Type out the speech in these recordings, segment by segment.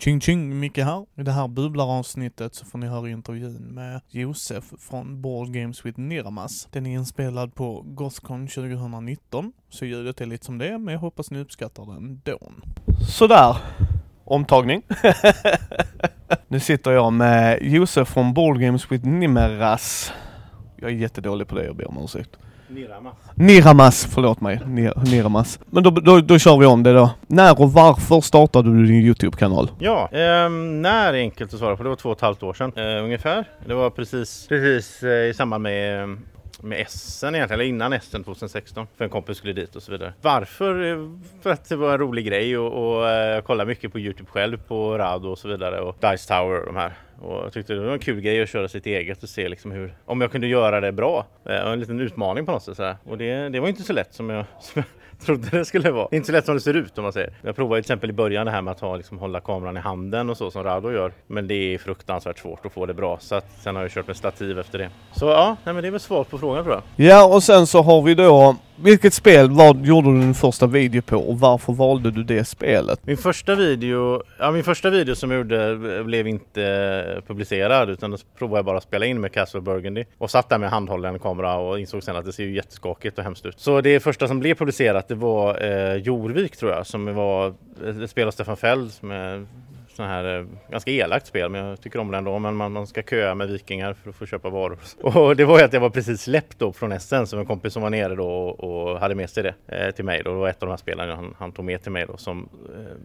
Tjing tjing, Micke här. I det här bubblaravsnittet så får ni höra intervjun med Josef från Board Games with Niramas. Den är inspelad på Gothcon 2019, så ljudet är lite som det är, men jag hoppas ni uppskattar den då. Sådär, omtagning. nu sitter jag med Josef från Board Games with Nimeras. Jag är jättedålig på det, jag ber om ursäkt. Niramas. Niramas, förlåt mig. Nir- Niramas. Men då, då, då kör vi om det då. När och varför startade du din Youtube-kanal? Ja, ehm, när är enkelt att svara på. Det var två och ett halvt år sedan eh, ungefär. Det var precis, precis eh, i samband med ehm, med Essen egentligen, eller innan Essen 2016. För en kompis skulle dit och så vidare. Varför? Eh, för att det var en rolig grej och, och eh, jag kollade mycket på Youtube själv på Rado och så vidare och Dice Tower och de här. Och jag tyckte det var en kul grej att köra sitt eget och se liksom hur, om jag kunde göra det bra. Eh, en liten utmaning på något sätt. sådär. Och det, det var inte så lätt som jag, som jag trodde det skulle vara. Det är inte så lätt som det ser ut om man säger. Jag provade till exempel i början det här med att ha, liksom, hålla kameran i handen och så som Rado gör. Men det är fruktansvärt svårt att få det bra. Så att, sen har jag kört med stativ efter det. Så ja, nej, men det är väl svar på frågan tror jag. Ja, och sen så har vi då, vilket spel vad gjorde du din första video på och varför valde du det spelet? Min första video, ja min första video som jag gjorde blev inte publicerad utan då provade jag bara att spela in med Castle Burgundy och satt där med handhållen kamera och insåg sen att det ser ju jätteskakigt och hemskt ut. Så det första som blev publicerat det var eh, Jorvik tror jag som var eh, ett spel av Stefan Feld som är sån här eh, ganska elakt spel men jag tycker om det ändå. Men man, man ska köa med vikingar för att få köpa varor. Och det var ju att jag var precis släppt då från Essen som en kompis som var nere då och, och hade med sig det eh, till mig. Då. Det var ett av de här spelen han, han tog med till mig då som eh,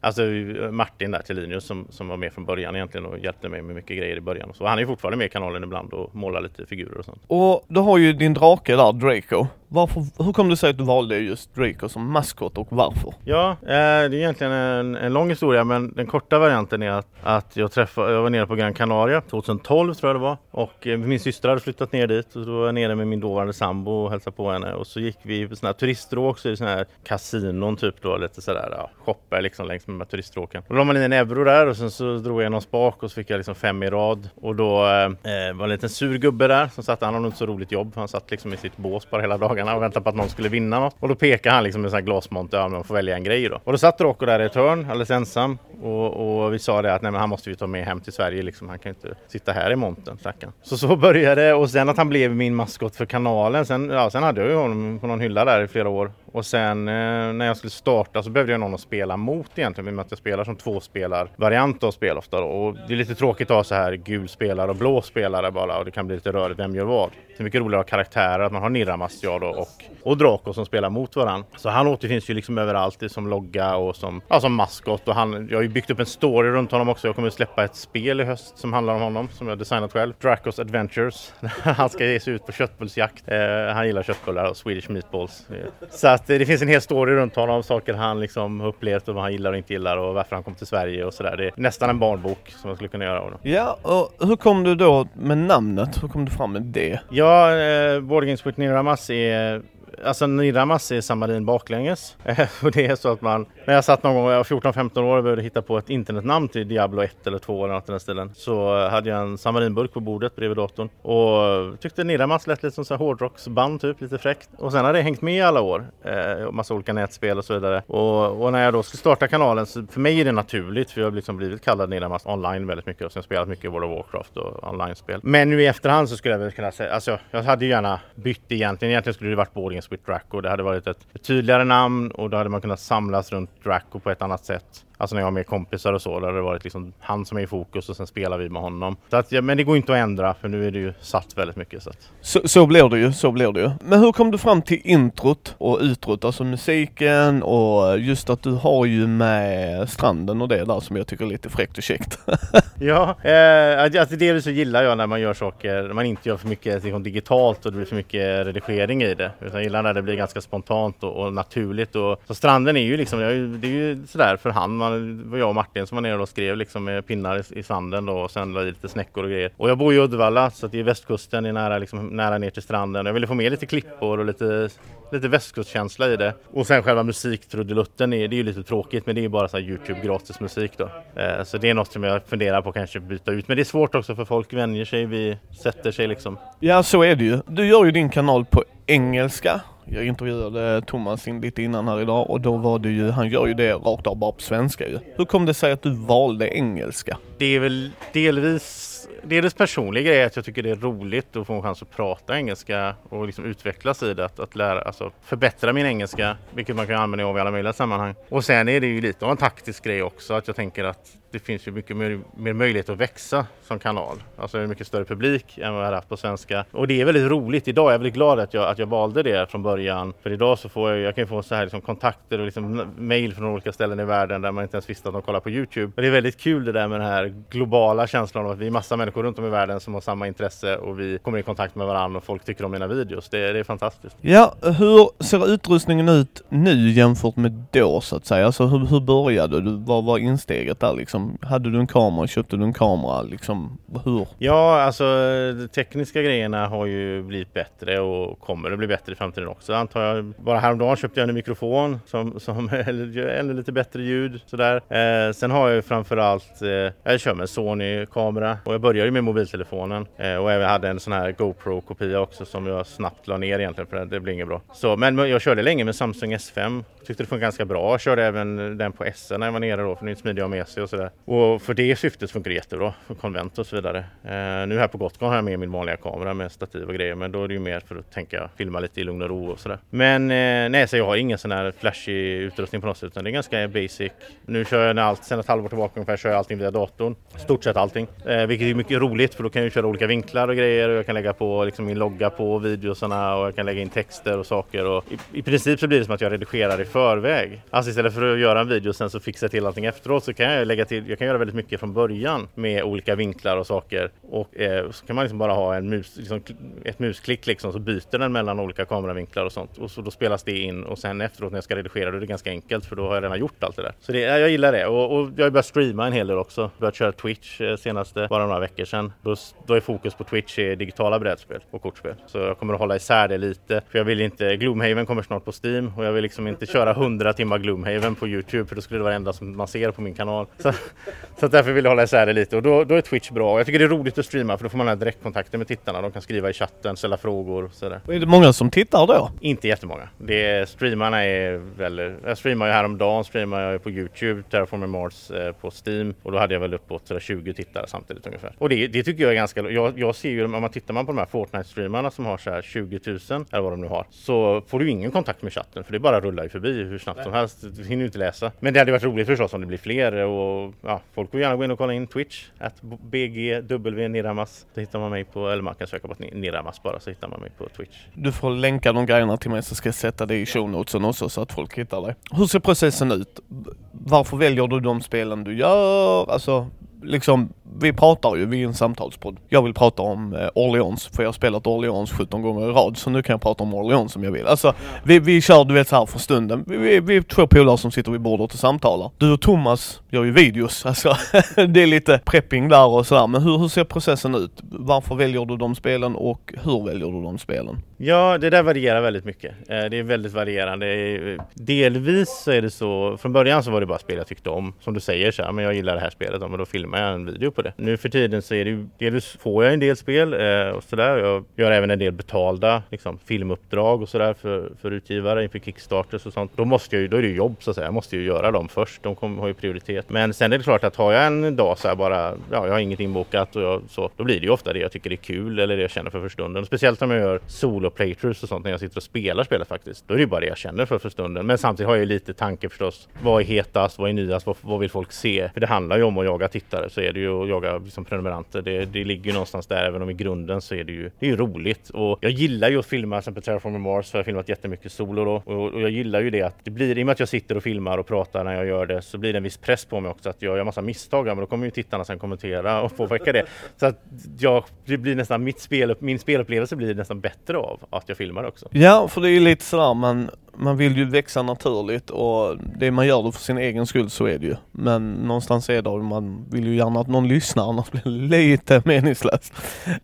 Alltså Martin där till Linus som, som var med från början egentligen och hjälpte mig med mycket grejer i början. Så han är ju fortfarande med i kanalen ibland och målar lite figurer och sånt. Och du har ju din drake där, Draco. Varför, hur kom det sig att du valde just Draco som maskot och varför? Ja, eh, det är egentligen en, en lång historia men den korta varianten är att, att jag träffade, jag var nere på Gran Canaria 2012 tror jag det var och eh, min syster hade flyttat ner dit och då var jag nere med min dåvarande sambo och hälsade på henne och så gick vi på sådana här turiststråk så är det sådana här kasinon typ då lite sådär ja, shoppar liksom längs med de här turiststråken. Då la man in en euro där och sen så drog jag någon spak och så fick jag liksom fem i rad och då eh, eh var en liten sur gubbe där som satt, han har nog inte så roligt jobb för han satt liksom i sitt bås bara hela dagarna och väntade på att någon skulle vinna något. Och då pekade han liksom med en sån här glasmonter, ja men man får välja en grej då. Och då satt Rocco där i ett hörn alldeles ensam och, och vi sa det att nej men han måste vi ta med hem till Sverige liksom. Han kan inte sitta här i montern stackarn. Så så började det och sen att han blev min maskot för kanalen. Sen, ja, sen hade jag ju honom på någon hylla där i flera år. Och sen eh, när jag skulle starta så behövde jag någon att spela mot egentligen. I och med att jag spelar som två spelar variant av spel ofta då. Och det är lite tråkigt att ha så här gul spelare och blå spelare bara. Och det kan bli lite rörigt vem gör vad. Det är mycket roligare att ha karaktärer. Att man har Niramas jag då och, och Draco som spelar mot varandra. Så han återfinns ju liksom överallt som logga och som, ja, som maskot. Och han, jag har ju byggt upp en story runt honom också. Jag kommer att släppa ett spel i höst som handlar om honom. Som jag designat själv. Dracos Adventures. han ska ge sig ut på köttbullsjakt. Eh, han gillar köttbullar och Swedish meatballs. Eh, så att det finns en hel story runt honom. Saker han liksom upplevt och vad han gillar och inte gillar och varför han kom till Sverige och sådär. Det är nästan en barnbok som jag skulle kunna göra av det. Ja, och hur kom du då med namnet? Hur kom du fram med det? Ja, eh, Board Games with Niramas är Alltså Niramas är Samarin baklänges. och det är så att man, när jag satt någon gång, jag var 14-15 år och behövde hitta på ett internetnamn till Diablo 1 eller 2 eller något i den stilen. Så hade jag en Samarinburk på bordet bredvid datorn. Och tyckte Niramas lät lite som så här hårdrocksband typ, lite fräckt. Och sen har det hängt med i alla år. Eh, massa olika nätspel och så vidare. Och, och när jag då skulle starta kanalen, så för mig är det naturligt för jag har liksom blivit kallad Niramas online väldigt mycket. Och sen spelat mycket World of Warcraft och online-spel. Men nu i efterhand så skulle jag väl kunna säga, alltså jag hade ju gärna bytt egentligen. Egentligen skulle det varit Borgen Games with Draco. Det hade varit ett, ett tydligare namn och då hade man kunnat samlas runt Draco på ett annat sätt. Alltså när jag har med kompisar och så, där det varit liksom han som är i fokus och sen spelar vi med honom. Så att, ja, men det går inte att ändra för nu är det ju satt väldigt mycket. Så, att. Så, så blir det ju, så blir det ju. Men hur kom du fram till introt och utrot, alltså musiken och just att du har ju med stranden och det där som jag tycker är lite fräckt och käckt. ja, eh, alltså delvis så gillar jag när man gör saker, när man inte gör för mycket liksom, digitalt och det blir för mycket redigering i det. Utan jag gillar när det blir ganska spontant och, och naturligt. Och, så stranden är ju liksom, det är ju sådär för hand. Man, det var jag och Martin som var nere och skrev liksom med pinnar i, i sanden då, och sen la i lite snäckor och grejer. Och jag bor i Uddevalla så att det är västkusten, det är nära, liksom, nära ner till stranden. Jag ville få med lite klippor och lite lite västkustkänsla i det. Och sen själva musiktrudelutten, är, det är ju lite tråkigt men det är ju bara så Youtube gratis musik då. Eh, så det är något som jag funderar på kanske byta ut. Men det är svårt också för folk vänjer sig, vi sätter sig liksom. Ja så är det ju. Du gör ju din kanal på engelska. Jag intervjuade Thomas in lite innan här idag och då var det ju, han gör ju det rakt av bara på svenska ju. Hur kom det sig att du valde engelska? Det är väl delvis delvis personlig grej att jag tycker det är roligt att få en chans att prata engelska och liksom utvecklas i det. Att, att lära, alltså förbättra min engelska, vilket man kan använda av i alla möjliga sammanhang. Och sen är det ju lite av en taktisk grej också att jag tänker att det finns ju mycket mer, mer möjlighet att växa som kanal. Alltså en mycket större publik än vad jag har haft på svenska. Och det är väldigt roligt. Idag är jag väldigt glad att jag, att jag valde det från början. För idag så får jag, jag kan få så här liksom kontakter och liksom mail från olika ställen i världen där man inte ens visste att de kollar på Youtube. Och det är väldigt kul det där med den här globala känslan av att vi är massa människor runt om i världen som har samma intresse och vi kommer i kontakt med varandra och folk tycker om mina videos. Det, det är fantastiskt. Ja, hur ser utrustningen ut nu jämfört med då så att säga? Alltså hur, hur började du? Vad var insteget där liksom? Liksom, hade du en kamera, köpte du en kamera, liksom hur? Ja, alltså de tekniska grejerna har ju blivit bättre och kommer att bli bättre i framtiden också antar jag. Bara häromdagen köpte jag en mikrofon som, som ännu lite bättre ljud sådär. Eh, sen har jag ju framförallt, eh, jag kör med Sony-kamera och jag började med mobiltelefonen eh, och jag hade en sån här GoPro-kopia också som jag snabbt la ner egentligen för det blir inget bra. Så, men jag körde länge med Samsung S5 tyckte det funkade ganska bra. Jag körde även den på S när jag var nere då för den är smidig att ha med sig och sådär. Och för det syftet funkar det jättebra för konvent och så vidare. Eh, nu här på Gotcon har jag med min vanliga kamera med stativ och grejer men då är det ju mer för att tänka filma lite i lugn och ro och sådär. Men eh, nej, så jag har ingen sån här flashig utrustning på något sätt utan det är ganska basic. Nu kör jag allt, sen ett halvår tillbaka ungefär kör jag allting via datorn. Stort sett allting. Eh, vilket är mycket roligt för då kan jag köra olika vinklar och grejer och jag kan lägga på liksom min logga på videosarna och jag kan lägga in texter och saker och i, i princip så blir det som att jag redigerar i förväg. Alltså istället för att göra en video och sen så fixa till allting efteråt så kan jag lägga till, jag kan göra väldigt mycket från början med olika vinklar och saker och eh, så kan man liksom bara ha en mus, liksom, ett musklick liksom så byter den mellan olika kameravinklar och sånt och så då spelas det in och sen efteråt när jag ska redigera då är det ganska enkelt för då har jag redan gjort allt det där. Så det, jag gillar det och, och jag har börjat streama en hel del också. Börjat köra Twitch eh, senaste bara några veckor sedan. Då, då är fokus på Twitch i digitala brädspel och kortspel. Så jag kommer att hålla isär det lite för jag vill inte, Gloomhaven kommer snart på Steam och jag vill liksom inte köra 100 timmar Gloomhaven på Youtube för då skulle det vara det enda som man ser på min kanal. Så, så därför vill jag hålla isär det lite och då, då är Twitch bra. Jag tycker det är roligt att streama för då får man den direktkontakten med tittarna. De kan skriva i chatten, ställa frågor och sådär. Och är det många som tittar då? Inte jättemånga. Det är, streamarna är väl, jag streamade ju häromdagen streamade jag på Youtube, Terraforming Mars eh, på Steam och då hade jag väl uppåt 20 tittare samtidigt ungefär. Och det, det tycker jag är ganska, jag, jag ser ju om man tittar man på de här Fortnite-streamarna som har så här 20 000 eller vad de nu har så får du ingen kontakt med chatten för det bara rullar ju förbi hur snabbt som helst. Du hinner ju inte läsa. Men det hade varit roligt förstås om det blir fler och ja, folk får gärna gå in och kolla in Twitch, att BGW Niramas. Då hittar man mig på, eller man kan söka på Niramas bara så hittar man mig på Twitch. Du får länka de grejerna till mig så ska jag sätta det i show notesen också så att folk hittar dig. Hur ser processen ut? Varför väljer du de spelen du gör? Alltså, liksom, vi pratar ju, vi är en samtalspodd. Jag vill prata om eh, Orleans, för jag har spelat Orleans 17 gånger i rad, så nu kan jag prata om Orleans som jag vill. Alltså, vi, vi kör du vet så här för stunden. Vi, vi, vi är två polare som sitter vid bordet och samtalar. Du och Thomas gör ju videos, alltså det är lite prepping där och sådär. Men hur, hur ser processen ut? Varför väljer du de spelen och hur väljer du de spelen? Ja, det där varierar väldigt mycket. Eh, det är väldigt varierande. Eh, delvis så är det så, från början så var det bara spel jag tyckte om. Som du säger så här, men jag gillar det här spelet, men då filmar jag en video på det. Nu för tiden så är det ju, delvis får jag en del spel eh, och sådär. Jag gör även en del betalda liksom, filmuppdrag och sådär för, för utgivare inför Kickstarters och sånt. Då måste jag ju, då är det ju jobb så att säga. Jag måste ju göra dem först. De kommer, har ju prioritet. Men sen är det klart att har jag en dag så här bara, ja, jag har inget inbokat och jag, så, då blir det ju ofta det jag tycker är kul eller det jag känner för för stunden. Speciellt om jag gör solo playthroughs och sånt när jag sitter och spelar spelet faktiskt. Då är det ju bara det jag känner för för stunden. Men samtidigt har jag ju lite tanke förstås. Vad är hetast? Vad är nyast? Vad, vad vill folk se? För det handlar ju om att jaga tittare så är det ju jaga liksom, prenumeranter. Det, det ligger ju någonstans där även om i grunden så är det ju, det är ju roligt. Och jag gillar ju att filma till exempel Terraforming Mars för jag har filmat jättemycket solo då. Och, och jag gillar ju det att det blir, i och med att jag sitter och filmar och pratar när jag gör det så blir det en viss press på mig också att jag gör massa misstag. Men då kommer ju tittarna sen kommentera och påverka det. Så att jag, det blir nästan mitt spel, min spelupplevelse blir nästan bättre av att jag filmar också. Ja, för det är ju lite sådär man man vill ju växa naturligt och det man gör det för sin egen skull så är det ju. Men någonstans är det, man vill ju gärna att någon lyssnar annars blir det lite meningslöst.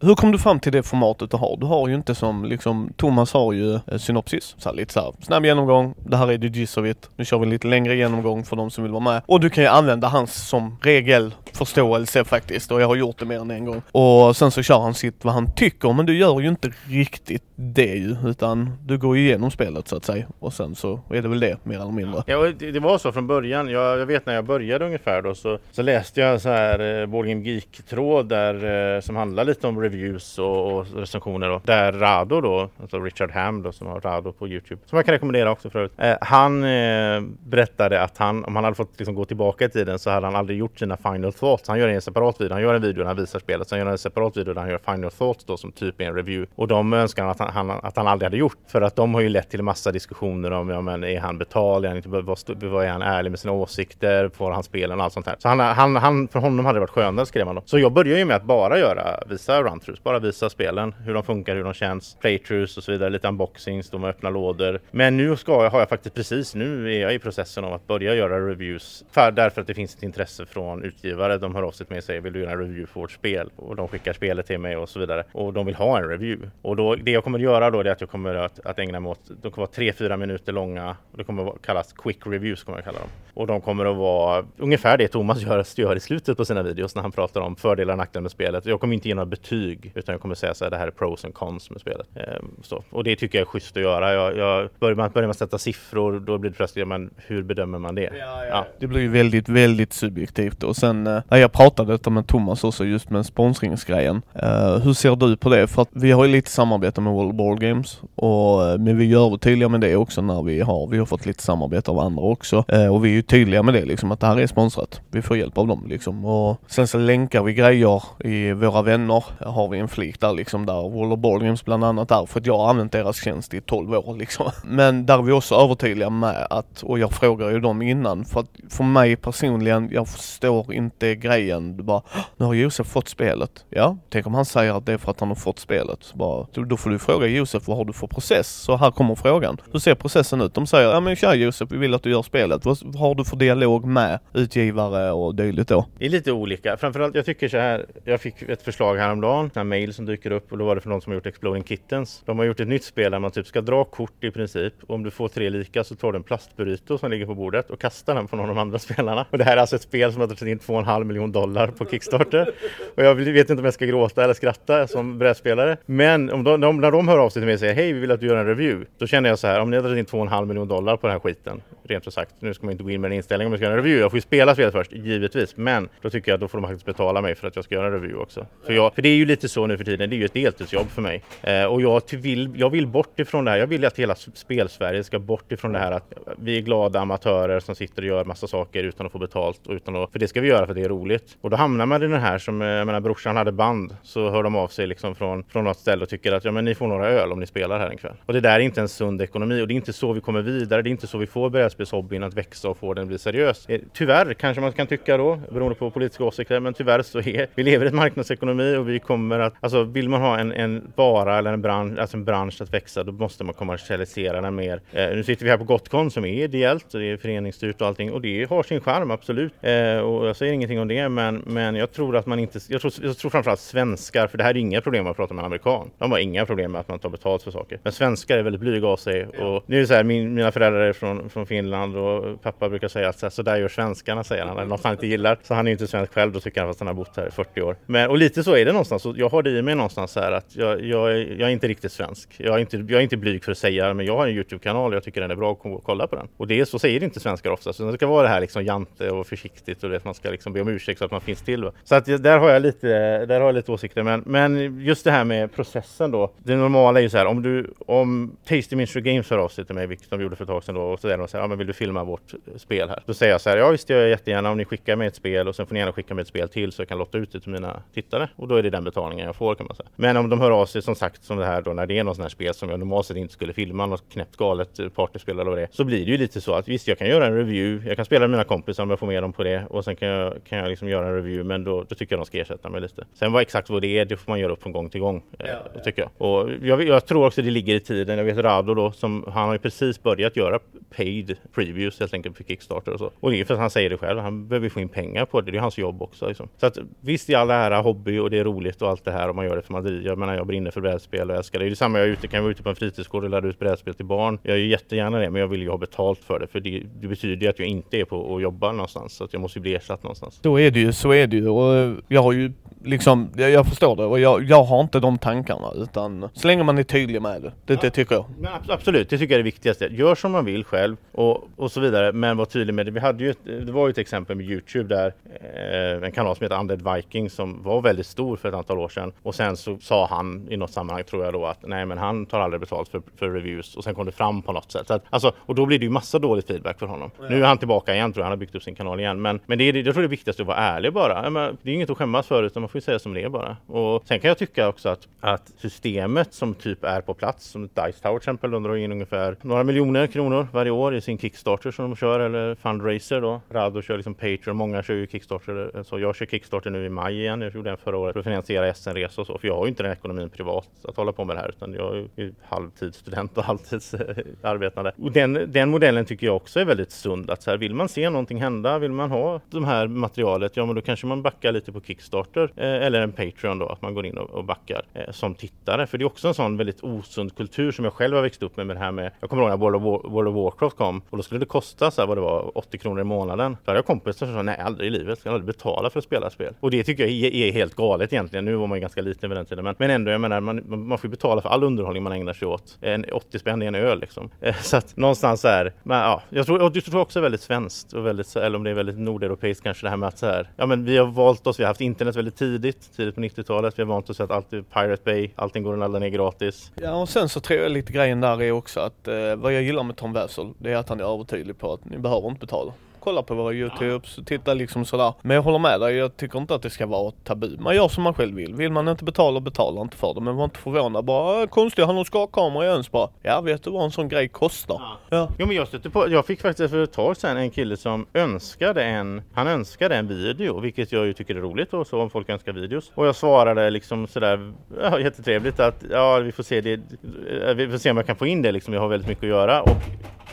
Hur kom du fram till det formatet du har? Du har ju inte som liksom, Thomas har ju eh, synopsis, så här, lite så här, snabb genomgång, det här är det gist of it. Nu kör vi en lite längre genomgång för de som vill vara med. Och du kan ju använda hans som regelförståelse faktiskt och jag har gjort det mer än en gång. Och sen så kör han sitt vad han tycker men du gör ju inte riktigt det ju utan du går ju igenom spelet så att säga och sen så är det väl det mer eller mindre. Ja, det, det var så från början. Jag, jag, vet när jag började ungefär då så, så läste jag så här eh, Board Geek tråd där eh, som handlar lite om reviews och, och recensioner då. Där Rado då, alltså Richard Ham då som har Rado på Youtube som jag kan rekommendera också förut. Eh, han eh, berättade att han om han hade fått liksom, gå tillbaka i tiden så hade han aldrig gjort sina final thoughts. Han gör en separat video. Han gör en video där han visar spelet. Sen gör han en separat video där han gör final thoughts då som typ är en review. Och de önskar han att han, han, att han aldrig hade gjort. För att de har ju lett till massa diskussioner om ja, men är han betald? Är han inte, vad, är han ärlig med sina åsikter? Får han spelen och allt sånt där. Så han, han, han, för honom hade det varit skönare skrev han då. Så jag började ju med att bara göra, visa run-throughs, bara visa spelen, hur de funkar, hur de känns, playthroughs och så vidare, lite unboxings, de öppna lådor. Men nu ska jag, har jag faktiskt precis, nu är jag i processen av att börja göra reviews. För, därför att det finns ett intresse från utgivare. De hör av sig till mig och säger vill du göra en review för vårt spel? Och de skickar spelet till mig och så vidare. Och de vill ha en review. Och då, det jag kommer att göra då är att jag kommer att, att ägna mig åt, de kommer vara 3-4 minuter långa. Och det kommer att kallas quick reviews kommer jag kalla dem. Och de kommer att vara ungefär det Thomas gör, gör i slutet på sina videos när han pratar om fördelar och nackdelar med spelet. Jag kommer inte ge några betyg utan jag kommer säga så här, det här är pros and cons med spelet. Ehm, så. Och det tycker jag är schysst att göra. Jag, jag börjar, man, börjar man sätta siffror då blir det plötsligt, men hur bedömer man det? Ja, ja, ja. Det blir ju väldigt, väldigt subjektivt och sen när eh, jag pratade detta med Thomas också just med sponsringsgrejen. Uh, hur ser du på det? För att vi har ju lite samarbete med World Board Games och eh, men vi gör tydliga med det också när vi har, vi har fått lite samarbete av andra också eh, och vi är ju tydliga med det liksom att det här är sponsrat. Vi får hjälp av dem liksom och sen så länkar vi grejer i våra vänner har vi en flik där liksom där World Board Games bland annat är för att jag har använt deras tjänst i 12 år liksom. Men där är vi också övertydliga med att, och jag frågar ju dem innan för att för mig personligen, jag förstår inte grejen. Du bara, nu har Josef fått spelet. Ja, tänk om han säger att det är för att han har fått spelet. bara, då får du fråga Josef, vad har du för process? Så här kommer frågan. Hur ser processen ut? De säger, ja men tja Josef, vi vill att du gör spelet. Vad har du för dialog med utgivare och dylikt då? Det är lite olika. Framförallt, jag tycker så här, jag fick ett förslag häromdagen, en mail som dyker upp och då var det för någon som har gjort Exploding Kittens. De har gjort ett nytt spel där man typ ska dra kort i princip. Och om du får tre lika så tar du en plastburrito som ligger på bordet och kastar den på någon av de andra spelarna. Och det här är alltså ett spel som har dragit in 2,5 miljon dollar på Kickstarter. Och jag vet inte om jag ska gråta eller skratta som brädspelare. Men om de, de, när de hör av sig till mig och säger hej, vi vill att du gör en review. Då känner jag så här, om ni har dragit in 2,5 miljoner dollar på den här skiten, rent ut sagt. Nu ska man inte gå in med en inställning om jag ska göra en review. Jag får ju spela spelet först, givetvis. Men då tycker jag att då får de faktiskt betala mig för att jag ska göra en review också. För, jag, för det är ju lite så nu för tiden, det är ju ett deltidsjobb för mig. Eh, och jag vill, jag vill bort ifrån det här. Jag vill att hela spelsverige ska bort ifrån det här att vi är glada amatörer som sitter och gör massa saker utan att få betalt. Och utan att, för det ska vi göra för det är roligt. Och då hamnar man i den här som, eh, jag menar brorsan hade band, så hör de av sig liksom från, från något ställe och tycker att ja men ni får några öl om ni spelar här en kväll. Och det där är inte en sund ekonomi och det är inte så vi kommer vidare. Det är inte så vi får börja brädspelshobbyn att växa och få den att bli seriös. Eh, tyvärr kanske man kan tycka då, beroende på politiska åsikter, men tyvärr så är vi lever i en marknadsekonomi och vi kommer att, alltså vill man ha en, en vara eller en bransch, alltså en bransch att växa, då måste man kommersialisera den mer. Eh, nu sitter vi här på Gotcon som är ideellt och det är föreningsstyrt och allting och det har sin charm absolut. Eh, och jag säger ingenting om det, men, men jag tror att man inte, jag tror, jag tror framförallt svenskar, för det här är inga problem att prata med en amerikan. De har inga problem med att man tar betalt för saker. Men svenskar är väldigt blyga av sig och nu är det så här, min, mina föräldrar är från, från Finland och pappa brukar säga att så, där gör svenskarna, säger han, eller något han inte gillar. Så han är inte svensk själv, då tycker han fast han har bott här i 40 år. Men, och lite så är det någonstans. Och jag har det i mig någonstans så här att jag, jag, jag är inte riktigt svensk. Jag är inte, jag är inte blyg för att säga det, men jag har en Youtube-kanal och jag tycker den är bra att kolla på den. Och det är så säger inte svenskar ofta. Så det ska vara det här liksom jante och försiktigt och det, man ska liksom be om ursäkt så att man finns till. Va? Så att där har jag lite, där har jag lite åsikter. Men, men just det här med processen då. Det normala är ju så här om du, om Tasty Minstrel Games hör av sig till mig, vilket de gjorde för ett tag sedan då, och så där, och så här, ja men vill du filma vårt spel här? Då säger jag så här, ja visst gör jag jättegärna om ni skickar mig ett spel och sen får ni gärna skicka mig ett spel till så jag kan lotta ut det till mina tittare och då är det den betalningen jag får kan man säga. Men om de hör av sig som sagt som det här då när det är något sånt här spel som jag normalt sett inte skulle filma, något knäppt galet partyspel eller vad det är, så blir det ju lite så att visst jag kan göra en review, jag kan spela med mina kompisar om jag får med dem på det och sen kan jag, kan jag liksom göra en review men då, då tycker jag de ska ersätta mig lite. Sen vad exakt vad det är, det får man göra upp från gång till gång eh, ja, tycker jag. Och jag, jag, tror också det ligger i tiden. Jag vet Rado då som han har ju precis börjat göra paid previews helt enkelt för Kickstarter och så. Och det är för att han säger det själv, han behöver få in pengar på det, det är hans jobb också. Liksom. Så att visst i all ära hobby och det är roligt och allt det här och man gör det för man Jag menar jag brinner för brädspel och älskar det. Det är detsamma jag är ute, kan vara ute på en fritidsgård och lära ut brädspel till barn. Jag gör jättegärna det men jag vill ju ha betalt för det för det, det betyder ju att jag inte är på och jobbar någonstans så att jag måste ju bli ersatt någonstans. Då är det ju, så är det ju och jag har ju liksom, jag, jag förstår det och jag, jag har inte de tankarna utan så länge man är tydlig med det, det, ja, det tycker jag. Men absolut, det tycker jag är det viktigaste. Gör som man vill själv och, och så vidare men var tydlig med det. Vi hade ju ett, det var ju ett exempel med Youtube där eh, en kanal som heter Undead Viking som var väldigt stor för ett antal år sedan och sen så sa han i något sammanhang tror jag då att nej men han tar aldrig betalt för, för reviews och sen kom det fram på något sätt. Så att, alltså, och då blir det ju massa dålig feedback för honom. Ja. Nu är han tillbaka igen tror jag, han har byggt upp sin kanal igen. Men, men det är, jag tror det är viktigast att vara ärlig bara. Men, det är inget att skämmas för utan man får ju säga som det är bara. Och sen kan jag tycka också att, att systemet som typ är på plats, som Dice Tower till exempel, de drar in ungefär några miljoner kronor varje år i sin Kickstarter som de kör eller Fundraiser då. Rado kör liksom Patreon, många kör ju Kickstarter. Eh, så jag kör Kickstarter nu i maj igen, jag gjorde den förra året för att finansiera SN-resa och så. För jag har ju inte den ekonomin privat att hålla på med det här utan jag är ju halvtidsstudent och halvtidsarbetande. Och den, den modellen tycker jag också är väldigt sund. Att så här, vill man se någonting hända, vill man ha det här materialet, ja men då kanske man backar lite på Kickstarter eh, eller en Patreon då, att man går in och, och backar eh, som tittare. För det är också en sån väldigt osund kultur som jag själv har växt upp med, med det här med, jag kommer ihåg när World of, War, World of Warcraft kom och då skulle det kosta så här, vad det var, 80 kronor i månaden. Då hade jag kompisar som sa, nej aldrig i livet, ska jag aldrig betala för att spela spel. Och det tycker jag är, är helt galet egentligen. Nu var man ju ganska liten vid den tiden, men, men ändå, jag menar, man, man får betala för all underhållning man ägnar sig åt. En 80 spänn i en öl liksom. Eh, så att någonstans så här, men, ja, jag tror, jag tror också väldigt svenskt och väldigt, eller om det är väldigt nordeuropeiskt kanske det här med att så här, ja men vi har valt oss, vi har haft internet väldigt tidigt, tidigt på 90-talet, vi har vant oss att allt är Pirate Bay, allting går att ladda ner gratis. Ja och sen så tror jag lite grejen där är också att eh, vad jag gillar med Tom Wessel, det är att han är övertydlig på att ni behöver inte betala kolla på våra Youtubes, titta liksom sådär. Men jag håller med dig, jag tycker inte att det ska vara tabu. Man gör som man själv vill. Vill man inte betala, betala inte för det. Men var inte förvånad bara, äh, konstigt, han har skakkamera i ens bara. Ja, vet du vad en sån grej kostar? Ja. ja. Jo men jag stötte på, jag fick faktiskt för ett tag sedan en kille som önskade en, han önskade en video, vilket jag ju tycker är roligt och så om folk önskar videos. Och jag svarade liksom sådär, ja, jättetrevligt att ja, vi får se det, vi får se om jag kan få in det liksom, jag har väldigt mycket att göra. Och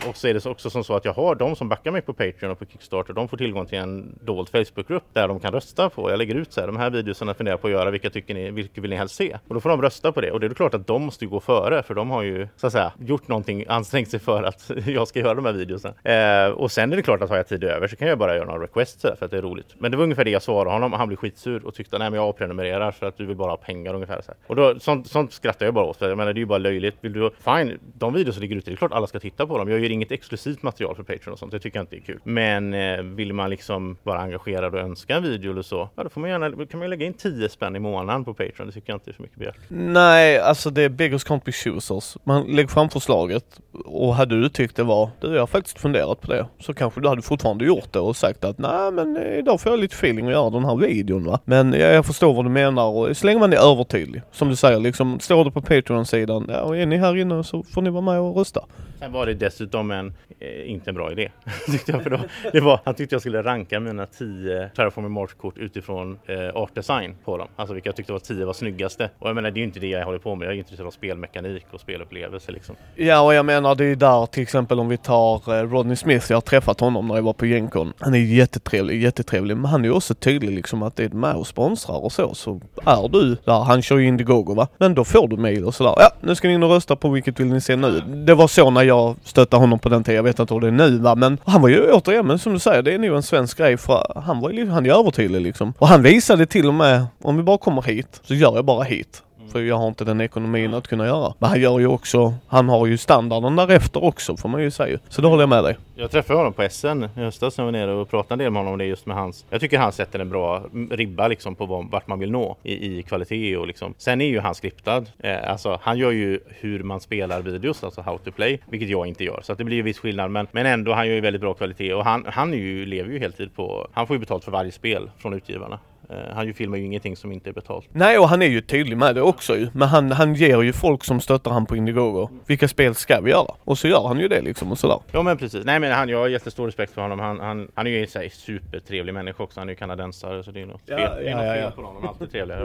och så är det också som så att jag har de som backar mig på Patreon och på Kickstarter, de får tillgång till en dold Facebookgrupp där de kan rösta på. Jag lägger ut så här, de här videorna funderar på att göra, vilka tycker ni, vilka vill ni helst se? Och då får de rösta på det. Och det är klart att de måste gå före, för de har ju så att säga gjort någonting, ansträngt sig för att jag ska göra de här videorna. Eh, och sen är det klart att har jag tid över så kan jag bara göra några requests för att det är roligt. Men det var ungefär det jag svarade honom och han blev skitsur och tyckte nej men jag avprenumererar för att du vill bara ha pengar ungefär. Så här. Och då, sånt, sånt skrattar jag bara åt, för jag menar det är ju bara löjligt. Vill du, fine, de videor som ligger ute, det är klart alla ska titta på dem. Jag gör inget exklusivt material för Patreon och sånt. Det tycker jag inte är kul. Men eh, vill man liksom vara engagerad och önska en video eller så, ja, då får man gärna, kan man lägga in 10 spänn i månaden på Patreon. Det tycker jag inte är för mycket begärt. Nej, alltså det är beggars can't be choosers. Man lägger fram förslaget och hade du tyckt det var, du jag har faktiskt funderat på det, så kanske du hade fortfarande gjort det och sagt att nej men idag får jag lite feeling att göra den här videon va. Men jag förstår vad du menar och så länge man är övertydlig, som du säger liksom, står det på Patreon-sidan, ja och är ni här inne så får ni vara med och rösta. Sen var det dessutom en, eh, inte en bra idé. tyckte jag, för då, det var, han tyckte jag skulle ranka mina tio Terraforming Mars-kort utifrån eh, art design på dem. Alltså vilka jag tyckte var tio var snyggaste. Och jag menar det är ju inte det jag håller på med. Jag är intresserad av spelmekanik och spelupplevelse liksom. Ja och jag menar det är ju där till exempel om vi tar eh, Rodney Smith. Jag har träffat honom när jag var på Gencon. Han är jättetrevlig, jättetrevlig. Men han är ju också tydlig liksom att det är med och sponsrar och så. Så är du där, han kör ju Indiegogo va. Men då får du mejl och sådär. Ja nu ska ni in och rösta på vilket vill ni se nu. Det var så när jag stötte honom honom på den tiden. Jag vet inte hur det är nu va, men han var ju återigen, men som du säger, det är nog en svensk grej för han var ju, han är övertydlig liksom. Och han visade till och med, om vi bara kommer hit, så gör jag bara hit. För jag har inte den ekonomin att kunna göra. Men han gör ju också, han har ju standarden därefter också får man ju säga. Så det håller jag med dig. Jag träffade honom på SN i höstas när jag var nere och pratade en del med honom om det just med hans. Jag tycker han sätter en bra ribba liksom på vart man vill nå i, i kvalitet och liksom. Sen är ju han skriptad. Eh, alltså han gör ju hur man spelar videos, alltså how to play, vilket jag inte gör. Så att det blir ju viss skillnad. Men, men ändå, han gör ju väldigt bra kvalitet och han, han är ju, lever ju heltid på, han får ju betalt för varje spel från utgivarna. Eh, han ju filmar ju ingenting som inte är betalt. Nej och han är ju tydlig med det också ju. Men han, han ger ju folk som stöttar han på Indiegogo. Vilka spel ska vi göra? Och så gör han ju det liksom och sådär. Ja men precis. Nej men han, jag har jättestor respekt för honom. Han, han, han är ju en supertrevlig människa också. Han är ju kanadensare så det är något ja, fel, ja, ja, ja. på honom. Alltid trevlig.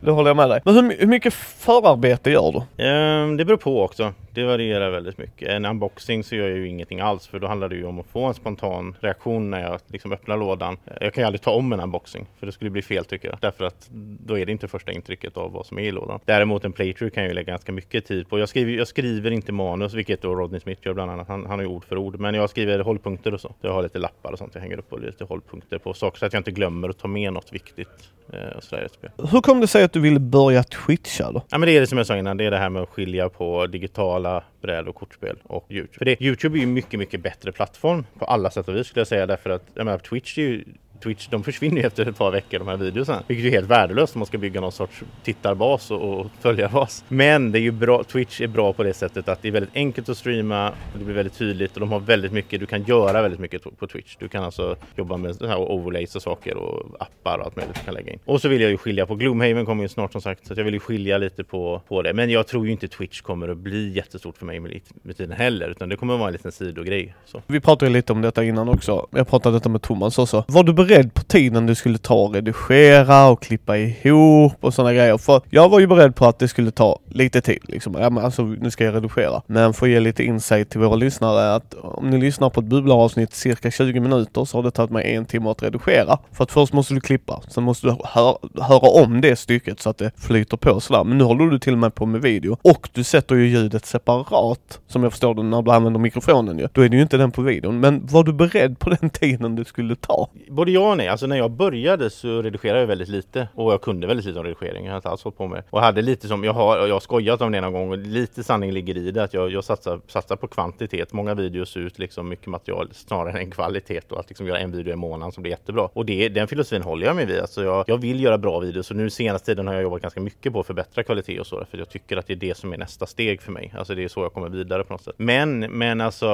det håller jag med dig. Men hur, hur mycket förarbete gör du? Um, det beror på också. Det varierar väldigt mycket. En unboxing så gör jag ju ingenting alls för då handlar det ju om att få en spontan reaktion när jag liksom öppnar lådan. Jag kan ju aldrig ta om en unboxing för det skulle bli fel tycker jag. Därför att då är det inte första intrycket av vad som är i lådan. Däremot en playthrough kan jag ju lägga ganska mycket tid på. Jag skriver, jag skriver inte manus, vilket då Rodney Smith gör bland annat. Han, han har ju ord för ord. Men jag skriver hållpunkter och så. Jag har lite lappar och sånt jag hänger upp och lite hållpunkter på saker så att jag inte glömmer att ta med något viktigt. Eh. Hur kom det sig att du ville börja twitcha då? Ja men det är det som jag sa innan, det är det här med att skilja på digitala bräd och kortspel och Youtube. För det, Youtube är ju mycket, mycket bättre plattform på alla sätt och vis skulle jag säga därför att jag menar, Twitch är ju Twitch, de försvinner ju efter ett par veckor de här videorna. Vilket är helt värdelöst om man ska bygga någon sorts tittarbas och, och följarbas. Men det är ju bra, Twitch är bra på det sättet att det är väldigt enkelt att streama och det blir väldigt tydligt och de har väldigt mycket, du kan göra väldigt mycket på Twitch. Du kan alltså jobba med så här overlays och saker och appar och allt möjligt du kan lägga in. Och så vill jag ju skilja på, Gloomhaven kommer ju snart som sagt, så jag vill ju skilja lite på, på det. Men jag tror ju inte Twitch kommer att bli jättestort för mig med, med tiden heller, utan det kommer att vara en liten sidogrej. Så. Vi pratade lite om detta innan också. Jag pratade detta med Thomas också. Var du beredd på tiden du skulle ta och redigera och klippa ihop och sådana grejer? För jag var ju beredd på att det skulle ta lite tid liksom. Ja, men alltså nu ska jag redigera. Men för att ge lite insight till våra lyssnare att om ni lyssnar på ett bubblaravsnitt cirka 20 minuter så har det tagit mig en timme att redigera. För att först måste du klippa, sen måste du höra, höra om det stycket så att det flyter på sådär. Men nu håller du till och med på med video och du sätter ju ljudet separat som jag förstår det när du använder mikrofonen ju. Då är det ju inte den på videon. Men var du beredd på den tiden det skulle ta? Både ja och nej. Alltså när jag började så redigerade jag väldigt lite och jag kunde väldigt lite om redigering. Jag har inte alls hållit på med det. och hade lite som jag har. Jag har skojat om det någon gång och lite sanning ligger i det att jag, jag satsar, satsar på kvantitet. Många videos ut liksom mycket material snarare än kvalitet och att liksom göra en video i månaden som blir jättebra. Och det, den filosofin håller jag mig vid. Alltså jag, jag vill göra bra videos och nu senaste tiden har jag jobbat ganska mycket på att förbättra kvalitet och så för jag tycker att det är det som är nästa steg för mig. Alltså det är så jag kommer vidare på något sätt. Men, men alltså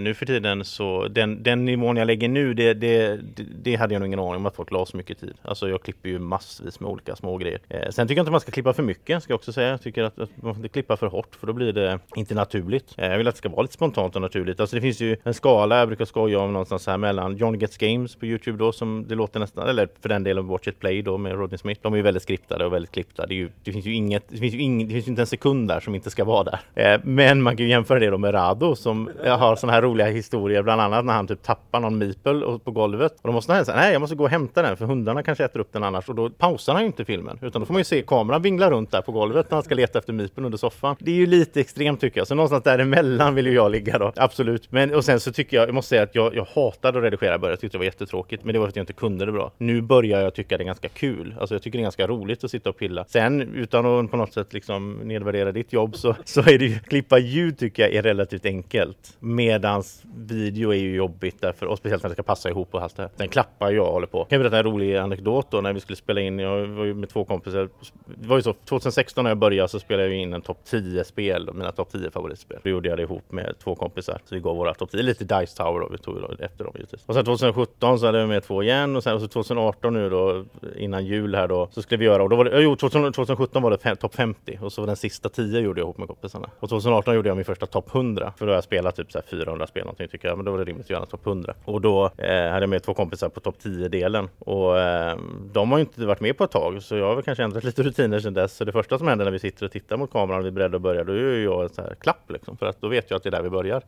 nu för tiden så den, den nivån jag lägger nu, det, det, det hade jag nog ingen aning om att folk la så mycket tid. Alltså jag klipper ju massvis med olika små grejer. Eh, sen tycker jag inte man ska klippa för mycket, ska jag också säga. Jag tycker att, att man får inte klippa för hårt för då blir det inte naturligt. Eh, jag vill att det ska vara lite spontant och naturligt. Alltså det finns ju en skala jag brukar skoja om någonstans här mellan John Gets Games på Youtube då som det låter nästan, eller för den delen Watch It Play då med Rodney Smith. De är ju väldigt skriptade och väldigt klippta. Det, är ju, det finns ju inget, det finns ju ing, det finns ju inte en sekund där som inte ska vara där. Eh, men man kan ju jämföra det då med Rado som eh, har sådana här roliga historier, bland annat när han typ tappar någon meeple på golvet och då måste han säga nej jag måste gå och hämta den för hundarna kanske äter upp den annars och då pausar han ju inte filmen utan då får man ju se kameran vingla runt där på golvet när han ska leta efter MIPen under soffan. Det är ju lite extremt tycker jag, så någonstans däremellan vill ju jag ligga då, absolut. Men och sen så tycker jag, jag måste säga att jag, jag hatade att redigera i början, jag tyckte det var jättetråkigt, men det var för att jag inte kunde det bra. Nu börjar jag tycka det är ganska kul, alltså jag tycker det är ganska roligt att sitta och pilla. Sen utan att på något sätt liksom nedvärdera ditt jobb så, så är det ju, klippa ljud tycker jag är relativt enkelt. Medans video är ju jobbigt därför, och speciellt när det ska passa ihop och allt det här. Den klappar jag håller på. Jag kan berätta en rolig anekdot då när vi skulle spela in. Jag var ju med två kompisar. Det var ju så 2016 när jag började så spelade jag in en topp 10 spel, mina topp 10 favoritspel. Då gjorde jag det ihop med två kompisar. Så vi gav våra topp 10, lite Dice Tower då, vi tog då efter dem givetvis. Och sen 2017 så hade jag med två igen och sen och så 2018 nu då innan jul här då så skulle vi göra och då var det, jo 2017 var det topp 50 och så var den sista 10 gjorde jag ihop med kompisarna. Och 2018 gjorde jag min första topp 100 för då har jag spelat typ så här 400 spel någonting tycker jag men då var det rimligt att göra topp 100. Och då eh, hade jag med två kompisar på topp topp 10 delen och eh, de har ju inte varit med på ett tag så jag har väl kanske ändrat lite rutiner sedan dess. Så det första som händer när vi sitter och tittar mot kameran och vi är beredda att börja då gör jag en så här klapp liksom för att då vet jag att det är där vi börjar.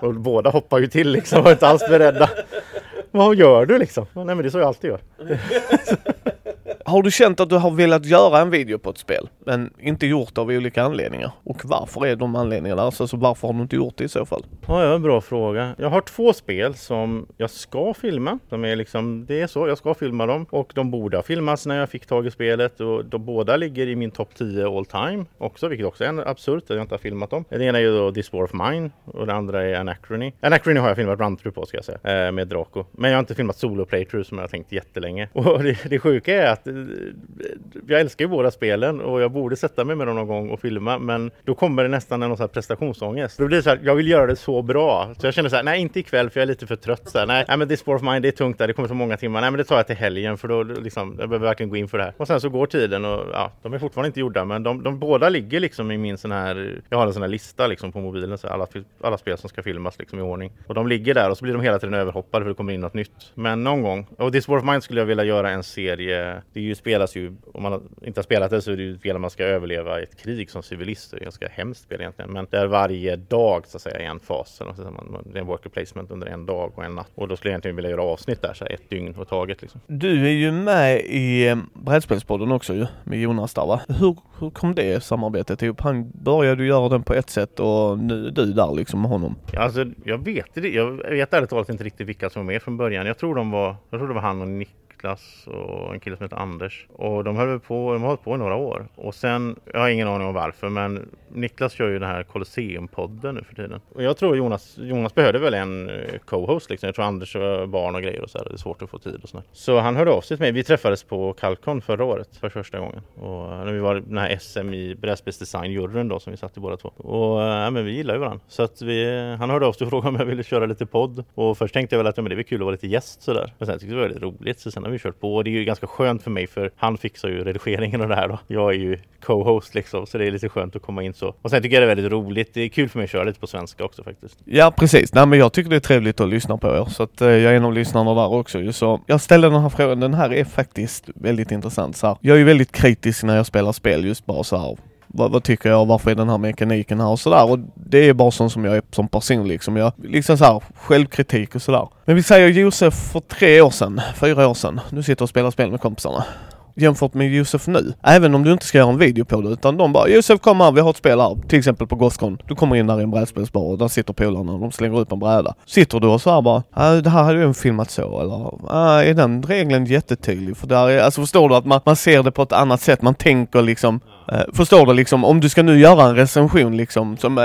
Och båda hoppar ju till liksom och är inte alls beredda. Vad gör du liksom? Nej men det är så jag alltid gör. Har du känt att du har velat göra en video på ett spel, men inte gjort det av olika anledningar? Och varför är de anledningarna? Alltså, så varför har du inte gjort det i så fall? Ja, ja, bra fråga. Jag har två spel som jag ska filma. De är liksom, det är så, jag ska filma dem. Och de borde ha filmats när jag fick tag i spelet. Och de båda ligger i min topp 10 all time också, vilket också är absurt att jag inte har filmat dem. Det ena är ju då This War of Mine och det andra är Anachrony. Anachrony har jag filmat run på ska jag säga, eh, med Draco. Men jag har inte filmat solo playthrough som jag har tänkt jättelänge. Och det, det sjuka är att jag älskar ju båda spelen och jag borde sätta mig med dem någon gång och filma men då kommer det nästan en någon sån här prestationsångest. Då blir det så här, jag vill göra det så bra. Så jag känner så här, nej inte ikväll för jag är lite för trött. Så här, nej, nej men This War of mind, det är tungt där, det kommer så många timmar. Nej men det tar jag till helgen för då liksom, jag behöver verkligen gå in för det här. Och sen så går tiden och ja, de är fortfarande inte gjorda men de, de båda ligger liksom i min sån här, jag har en sån här lista liksom på mobilen, så alla, alla spel som ska filmas liksom i ordning. Och de ligger där och så blir de hela tiden överhoppade för det kommer in något nytt. Men någon gång, och This War of Mine skulle jag vilja göra en serie, det ju ju, spelas ju, om man inte har spelat det så är det ju ett spel man ska överleva ett krig som civilist. Det är ett ganska hemskt spel egentligen. Men det är varje dag så att säga en fas. Det är en worker placement under en dag och en natt. Och då skulle jag egentligen vilja göra avsnitt där, så här, ett dygn på taget. Liksom. Du är ju med i eh, Brädspelspodden också ju, med Jonas där va? Hur, hur kom det samarbetet ihop? Han började göra den på ett sätt och nu är du där liksom med honom. Alltså, jag vet. Jag vet ärligt talat inte riktigt vilka som var med från början. Jag tror de var, jag tror det var han och Nick klass och en kille som heter Anders. Och de höll på, de har hållit på i några år. Och sen, jag har ingen aning om varför, men Niklas kör ju den här Colosseum-podden nu för tiden. Och jag tror Jonas, Jonas behövde väl en eh, co-host liksom. Jag tror Anders var barn och grejer och så här. Det är svårt att få tid och sådär. Så han hörde av sig till mig. Vi träffades på Calcon förra året för första gången. Och eh, när vi var den här SM i brädspelsdesign-juryn då som vi satt i båda två. Och eh, ja, men vi gillar ju varandra. Så att vi, han hörde av sig och frågade om jag ville köra lite podd. Och först tänkte jag väl att ja, men det var kul att vara lite gäst sådär. Men sen tyckte jag det var väldigt roligt. Så sen har vi kört på. Och det är ju ganska skönt för mig för han fixar ju redigeringen och det här då. Jag är ju co-host liksom. Så det är lite skönt att komma in så. Och sen tycker jag det är väldigt roligt. Det är kul för mig att köra lite på svenska också faktiskt. Ja precis. Nej men jag tycker det är trevligt att lyssna på er. Så att eh, jag är en av lyssnarna där också ju. Så jag ställde den här frågan. Den här är faktiskt väldigt intressant så här. Jag är ju väldigt kritisk när jag spelar spel just bara så här vad, vad, tycker jag? Varför är den här mekaniken här och sådär? Och det är bara sånt som jag är som person liksom. Jag, liksom så här, självkritik och sådär. Men vi säger Josef för tre år sedan, fyra år sedan. Nu sitter och spelar spel med kompisarna jämfört med Josef nu. Även om du inte ska göra en video på det utan de bara Josef kom här, vi har ett spel här. Till exempel på Gothcon. Du kommer in där i en brädspelsbar och där sitter polarna och de slänger upp en bräda. Sitter du och så här bara, äh, det här hade ju filmat så eller äh, är den regeln jättetydlig? För där är, alltså förstår du att man, man ser det på ett annat sätt. Man tänker liksom Eh, förstår du liksom, om du ska nu göra en recension liksom, som eh,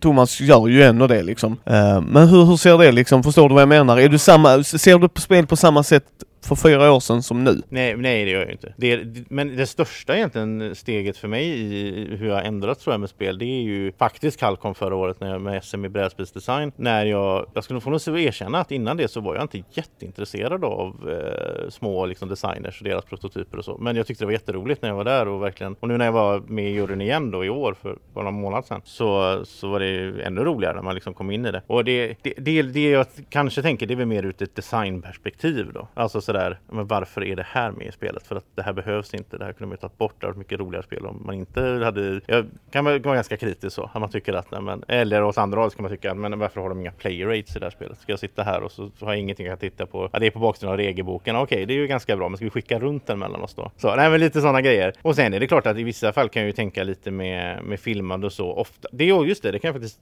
Thomas gör ju ändå det liksom. Eh, men hur, hur ser det liksom, förstår du vad jag menar? Är du samma, ser du på spel på samma sätt för fyra år sedan som nu? Nej, nej det gör jag inte. Det, men det största egentligen steget för mig i hur jag ändrat tror jag med spel, det är ju faktiskt Calcom förra året när jag med SM i brädspelsdesign. När jag, jag skulle få nog erkänna att innan det så var jag inte jätteintresserad av eh, små liksom, designers och deras prototyper och så. Men jag tyckte det var jätteroligt när jag var där och verkligen, och nu när jag var med i juryn igen då i år för bara några månader sedan så, så var det ännu roligare när man liksom kom in i det. Och det, det, det, det jag kanske tänker det är väl mer ur ett designperspektiv då. Alltså sådär, men varför är det här med i spelet? För att det här behövs inte. Det här kunde man ju tagit bort. Det hade varit mycket roligare spel om man inte hade... Jag kan vara ganska kritisk så. Att man tycker att, nej, men, eller åt andra hållet kan man tycka, men varför har de inga player rates i det här spelet? Ska jag sitta här och så, så har jag ingenting jag kan titta på? Ja, det är på baksidan av regelboken. Okej, det är ju ganska bra, men ska vi skicka runt den mellan oss då? Så, nej, men lite sådana grejer. Och sen är det klart att i vissa fall kan jag ju tänka lite med, med filmande och så ofta. Det är just det, det kan jag faktiskt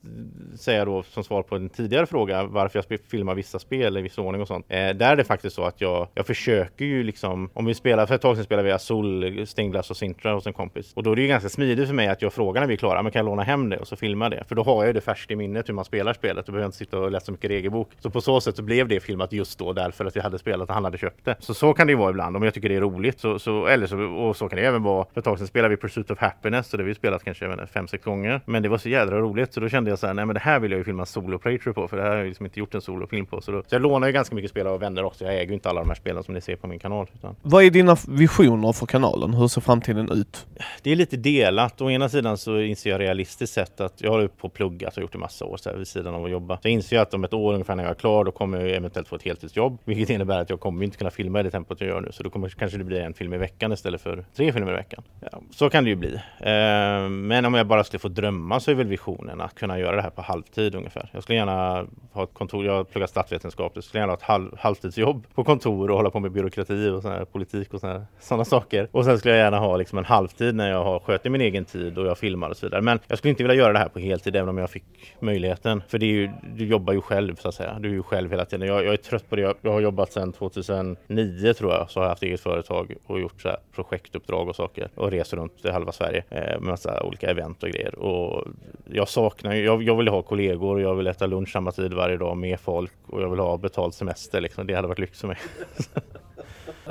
säga då som svar på en tidigare fråga varför jag filmar vissa spel i viss ordning och sånt. Eh, där är det faktiskt så att jag, jag försöker ju liksom, om vi spelar, för ett tag sedan spelade vi Azul, Stingglass och Sintra hos en kompis. Och då är det ju ganska smidigt för mig att jag frågar när vi är klara, men kan jag låna hem det och så filma det? För då har jag ju det färskt i minnet hur man spelar spelet och behöver inte sitta och läsa så mycket regelbok. Så på så sätt så blev det filmat just då därför att jag hade spelat och han hade köpt det. Så så kan det ju vara ibland om jag tycker det är roligt. Så, så, eller så, och så kan det även vara. För ett tag sedan spelade vi Pursuit of Happiness och det har vi spelat kanske inte, fem, sex gånger. Men det var så jädra roligt så då kände jag så här, nej men det här vill jag ju filma solo playthrough på för det här har jag liksom inte gjort en solofilm på. Så, då, så jag lånar ju ganska mycket spel av vänner också. Jag äger ju inte alla de här spelen som ni ser på min kanal. Utan... Vad är dina visioner för kanalen? Hur ser framtiden ut? Det är lite delat. Å ena sidan så inser jag realistiskt sett att jag har på pluggat och gjort i massa år så här, vid sidan av att jobba. Så jag inser att om ett år ungefär när jag är klar då kommer jag eventuellt få ett heltidsjobb. Vilket innebär att jag kommer inte kunna filma i det tempot jag gör nu. Så då kommer kanske det bli en film i veckan istället för tre filmer i veckan. Ja, så kan det ju bli. Eh, men om jag bara skulle få drömma så är väl visionen att kunna göra det här på halvtid ungefär. Jag skulle gärna ha ett kontor. Jag har pluggat statsvetenskap. Jag skulle gärna ha ett halv, halvtidsjobb på kontor och hålla på med byråkrati och sån här politik och sådana saker. Och sen skulle jag gärna ha liksom en halvtid när jag har sköter min egen tid och jag filmar och så vidare. Men jag skulle inte vilja göra det här på heltid även om jag fick möjligheten. För det är ju, du jobbar ju själv så att säga. Du är ju själv hela tiden. Jag, jag är trött på det. Jag, jag, har jobbat sedan 2009 tror jag. Så har jag haft eget företag och gjort så projektuppdrag och saker och reser runt i halva Sverige eh, med massa olika event och grejer. Och jag saknar ju, jag, jag vill ha kollegor och jag vill äta lunch samma tid varje dag med folk och jag vill ha betald semester liksom. Det hade varit lyx för mig.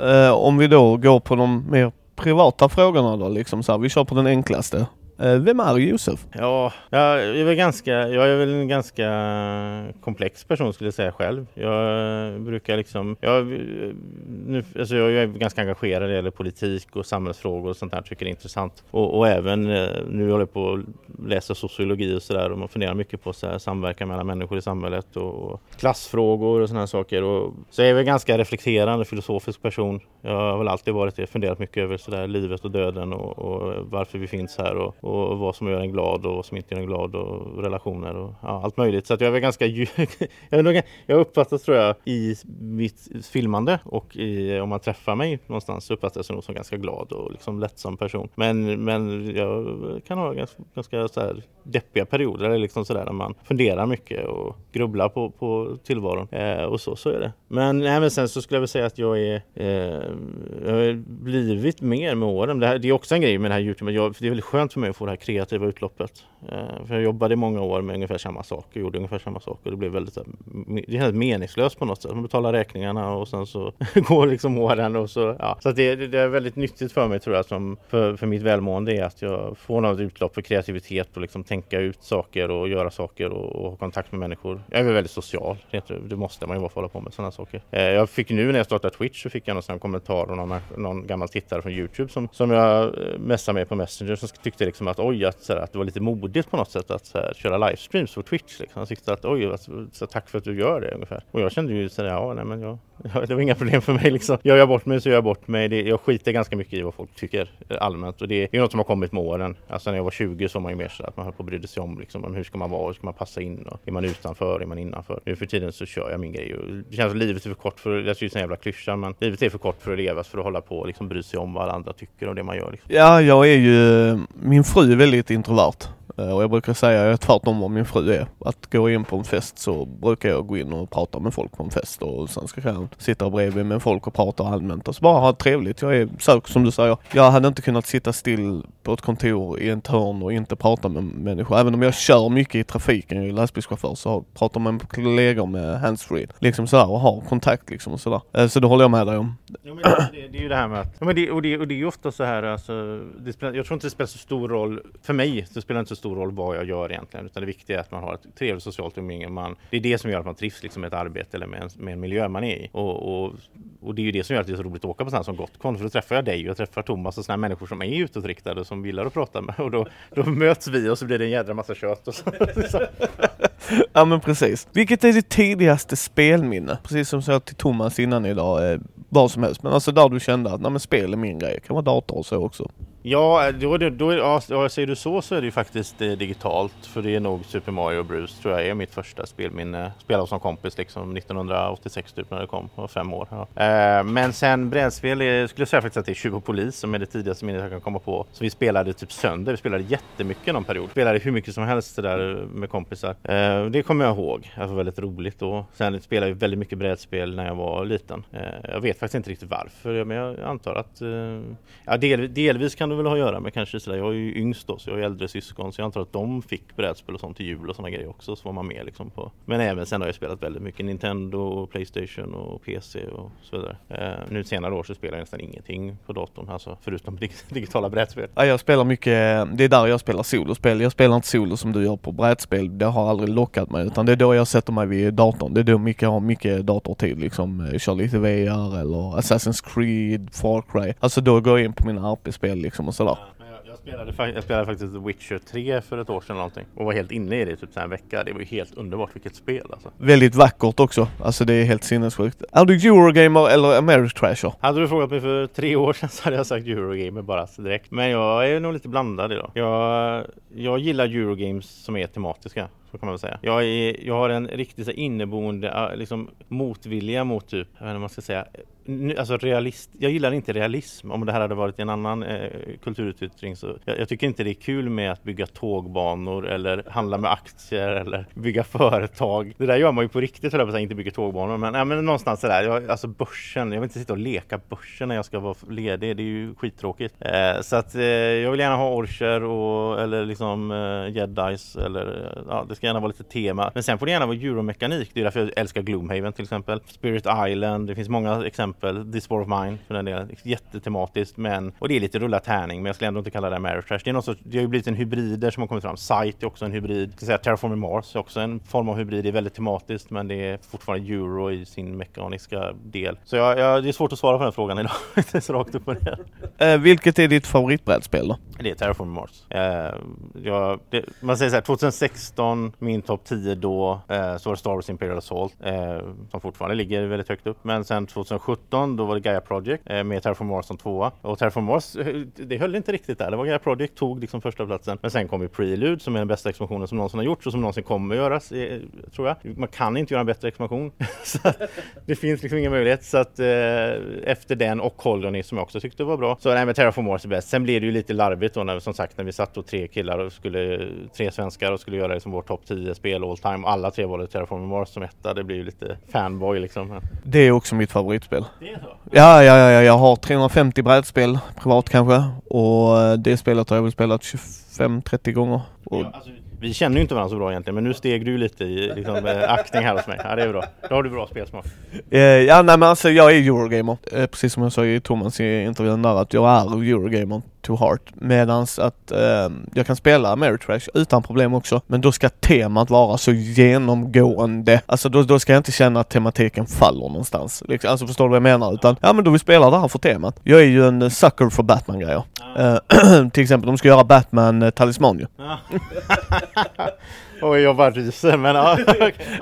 Eh, om vi då går på de mer privata frågorna då liksom så här, vi kör på den enklaste. Eh, vem är Josef? Ja, jag är väl ganska, jag är väl en ganska komplex person skulle jag säga själv. Jag eh, brukar liksom, jag, eh, nu, alltså jag är ganska engagerad när det gäller politik och samhällsfrågor och sånt där, tycker det är intressant. Och, och även nu håller jag på att läsa sociologi och sådär och man funderar mycket på så här, samverkan mellan människor i samhället och klassfrågor och sådana här saker. Och, så jag är väl ganska reflekterande filosofisk person. Jag har väl alltid varit det, funderat mycket över så där, livet och döden och, och varför vi finns här och, och vad som gör en glad och vad som inte gör en glad och relationer och ja, allt möjligt. Så att jag är väl ganska jag, jag uppfattas tror jag i mitt filmande och i, om man träffar mig någonstans så uppfattas jag nog som ganska glad och liksom lättsam person. Men, men jag kan ha ganska, ganska så här deppiga perioder eller liksom sådär när man funderar mycket och grubblar på, på tillvaron. Eh, och så, så är det. Men, nej, men sen så skulle jag väl säga att jag är eh, jag har blivit mer med åren. Det, här, det är också en grej med det här Youtube. Jag, det är väldigt skönt för mig få det här kreativa utloppet. Eh, för jag jobbade i många år med ungefär samma sak och gjorde ungefär samma sak och det blev väldigt det är helt meningslöst på något sätt. Man betalar räkningarna och sen så går liksom åren och så ja. Så det, det, är väldigt nyttigt för mig tror jag som för, för mitt välmående är att jag får något utlopp för kreativitet och liksom tänka ut saker och göra saker och, och ha kontakt med människor. Jag är väldigt social. Det måste man ju vara för att hålla på med sådana saker. Eh, jag fick nu när jag startade Twitch så fick jag någon kommentar och någon, någon gammal tittare från Youtube som, som jag eh, messade med på Messenger som tyckte liksom att oj, att, här, att det var lite modigt på något sätt att här, köra livestreams på Twitch. Liksom. Han tyckte att oj, att, så tack för att du gör det ungefär. Och jag kände ju sådär, ja, nej men jag, det var inga problem för mig liksom. Gör jag bort mig så gör jag bort mig. Det, jag skiter ganska mycket i vad folk tycker eh, allmänt och det är något som har kommit med åren. Alltså när jag var 20 så var man ju mer så att man höll på att brydde sig om liksom, hur ska man vara, hur ska man passa in och är man utanför, är man innanför. Nu för tiden så kör jag min grej och det känns som livet är för kort för, jag det är en jävla klyscha men livet är för kort för att levas för att hålla på och liksom bry sig om vad alla andra tycker och det man gör. Liksom. Ja, jag är ju, min fru är väldigt introvert. Eh, och jag brukar säga, jag är tvärtom vad min fru är. Att gå in på en fest så brukar jag gå in och prata med folk på en fest och sen ska jag sitta bredvid med folk och prata allmänt och så bara ha trevligt. Jag är som du säger, jag hade inte kunnat sitta still på ett kontor i en törn och inte prata med människor. Även om jag kör mycket i trafiken, jag är lastbilschaufför, så pratar man med kollegor med handsfree. Liksom sådär och har kontakt liksom och sådär. Eh, så det håller jag med dig om. Ja, men det, det, är ju det här med att, ja, men det, och, det, och det är ju ofta så här alltså, det spelar, jag tror inte det spelar så stor roll, för mig, det spelar inte så stor stor roll vad jag gör egentligen, utan det viktiga är att man har ett trevligt socialt umgänge. Man, det är det som gör att man trivs liksom, med ett arbete eller med en, med en miljö man är i. Och, och, och det är ju det som gör att det är så roligt att åka på sådana som Gotcon, för då träffar jag dig och jag träffar Thomas och sådana människor som är utåtriktade och som gillar att prata med och då, då möts vi och så blir det en jädra massa kött och så. ja men precis. Vilket är ditt tidigaste spelminne? Precis som jag sa till Thomas innan idag, eh, vad som helst. Men alltså där du kände att nej, men spel är min grej. Det kan vara dator och så också. Ja, då, då, då, ja, säger du så så är det ju faktiskt eh, digitalt. För det är nog Super Mario Bros tror jag är mitt första spelminne. Spelade som kompis liksom 1986 typ när det kom. Jag var fem år. Ja. Eh, men sen brädspel är, skulle jag säga faktiskt att det är Tjuv och Polis som är det tidigaste minnet jag kan komma på. Så vi spelade typ sönder. Vi spelade jättemycket någon period. Spelade hur mycket som helst det där eh, med kompisar. Eh, det kommer jag ihåg. Det var väldigt roligt då. Sen spelade jag väldigt mycket brädspel när jag var liten. Eh, jag vet faktiskt inte riktigt varför. Men jag antar att eh, ja, del, delvis kan det väl ha att göra med kanske sådär, jag är ju yngst då så jag är äldre syskon så jag antar att de fick brädspel och sånt till jul och sådana grejer också så var man med liksom på. Men även sen har jag spelat väldigt mycket Nintendo, Playstation och PC och så vidare. Eh, nu senare år så spelar jag nästan ingenting på datorn, alltså förutom dig digitala brädspel. Ja, jag spelar mycket, det är där jag spelar solospel. Jag spelar inte solo som du gör på brädspel, det har aldrig lockat mig utan det är då jag sätter mig vid datorn. Det är då mycket, jag har mycket datortid liksom, eh, kör lite VR eller Assassin's Creed, Far Cry. Alltså då går jag in på mina RP-spel liksom och sådär. Jag spelade, jag spelade faktiskt Witcher 3 för ett år sedan någonting och var helt inne i det typ en vecka. Det var ju helt underbart vilket spel alltså. Väldigt vackert också. Alltså det är helt sinnessjukt. Är du Eurogamer eller Ameritrasher? Hade du frågat mig för tre år sedan så hade jag sagt Eurogamer bara direkt. Men jag är nog lite blandad idag. Jag, jag gillar Eurogames som är tematiska så kan man väl säga. Jag, är, jag har en riktigt så inneboende ah, liksom, motvilja mot typ, jag vet inte vad man ska säga, alltså realist, jag gillar inte realism. Om det här hade varit en annan eh, kulturyttring så jag, jag, tycker inte det är kul med att bygga tågbanor eller handla med aktier eller bygga företag. Det där gör man ju på riktigt, höll jag på att inte bygga tågbanor, men, äh, men någonstans sådär. Jag, alltså börsen, jag vill inte sitta och leka börsen när jag ska vara ledig. Det är ju skittråkigt. Eh, så att eh, jag vill gärna ha orcher och eller liksom eh, jedis eller eh, ja, det ska ska gärna vara lite tema. Men sen får det gärna vara euromekanik. Det är därför jag älskar Gloomhaven till exempel. Spirit Island, det finns många exempel. This War of Mine för den delen. Jättetematiskt men, och det är lite rulla tärning men jag skulle ändå inte kalla det Ameritrash. Det är något sorts, det har ju blivit en hybrider som har kommit fram. Sight är också en hybrid. Jag ska säga Terraforming Mars är också en form av hybrid. Det är väldigt tematiskt men det är fortfarande euro i sin mekaniska del. Så jag, jag, det är svårt att svara på den frågan idag. inte så rakt upp på det. Eh, vilket är ditt favoritbrädspel då? Det är Terraforming Mars. Eh, jag, det, man säger så här, 2016, min topp 10 då, eh, så var det Star Wars Imperial Assault eh, som fortfarande ligger väldigt högt upp. Men sen 2017 då var det Gaia Project eh, med Terraform Mars som tvåa. Och Terraform Mars, eh, det höll inte riktigt där. Det var Gaia Project tog liksom första platsen. Men sen kom ju Prelude som är den bästa expansionen som någonsin har gjorts och som någonsin kommer att göras, eh, tror jag. Man kan inte göra en bättre expansion. så det finns liksom ingen möjlighet. Så att eh, efter den och Colony som jag också tyckte var bra. Så nej men Terraform Mars är bäst. Sen blev det ju lite larvigt då när som sagt när vi satt och tre killar och skulle, tre svenskar och skulle göra det som vår topp 10 spel all time. Alla tre valde Terraform Mars som etta. Det blir ju lite fanboy liksom. Det är också mitt favoritspel. Det är så? Ja, ja, ja, ja, jag har 350 brädspel privat kanske och eh, det spelet har jag väl spelat 25-30 gånger. Och Ja, alltså, vi känner ju inte varandra så bra egentligen men nu steg du lite i liksom, eh, aktning här hos mig. Ja det är bra. Då har du bra spelsmak. Eh, ja nej men alltså jag är Eurogamer. Eh, precis som jag sa i Thomas i intervjun där att jag är Eurogamer to heart. Medans att eh, jag kan spela Ameritrash utan problem också. Men då ska temat vara så genomgående. Alltså då, då ska jag inte känna att tematiken faller någonstans. Liksom, alltså förstår du vad jag menar? Utan ja men då vi spelar det här för temat. Jag är ju en sucker för Batman-grejer. Eh, till exempel de ska göra Batman eh, talisman Oj jag bara ryser men ja.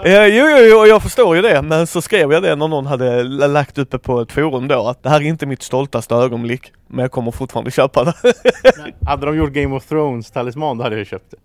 Eh, jo, jo, jo, jag förstår ju det, men så skrev jag det när någon hade lagt uppe på ett forum då att det här är inte mitt stoltaste ögonblick, men jag kommer fortfarande köpa det. Hade de gjort Game of Thrones talisman då hade jag köpt det.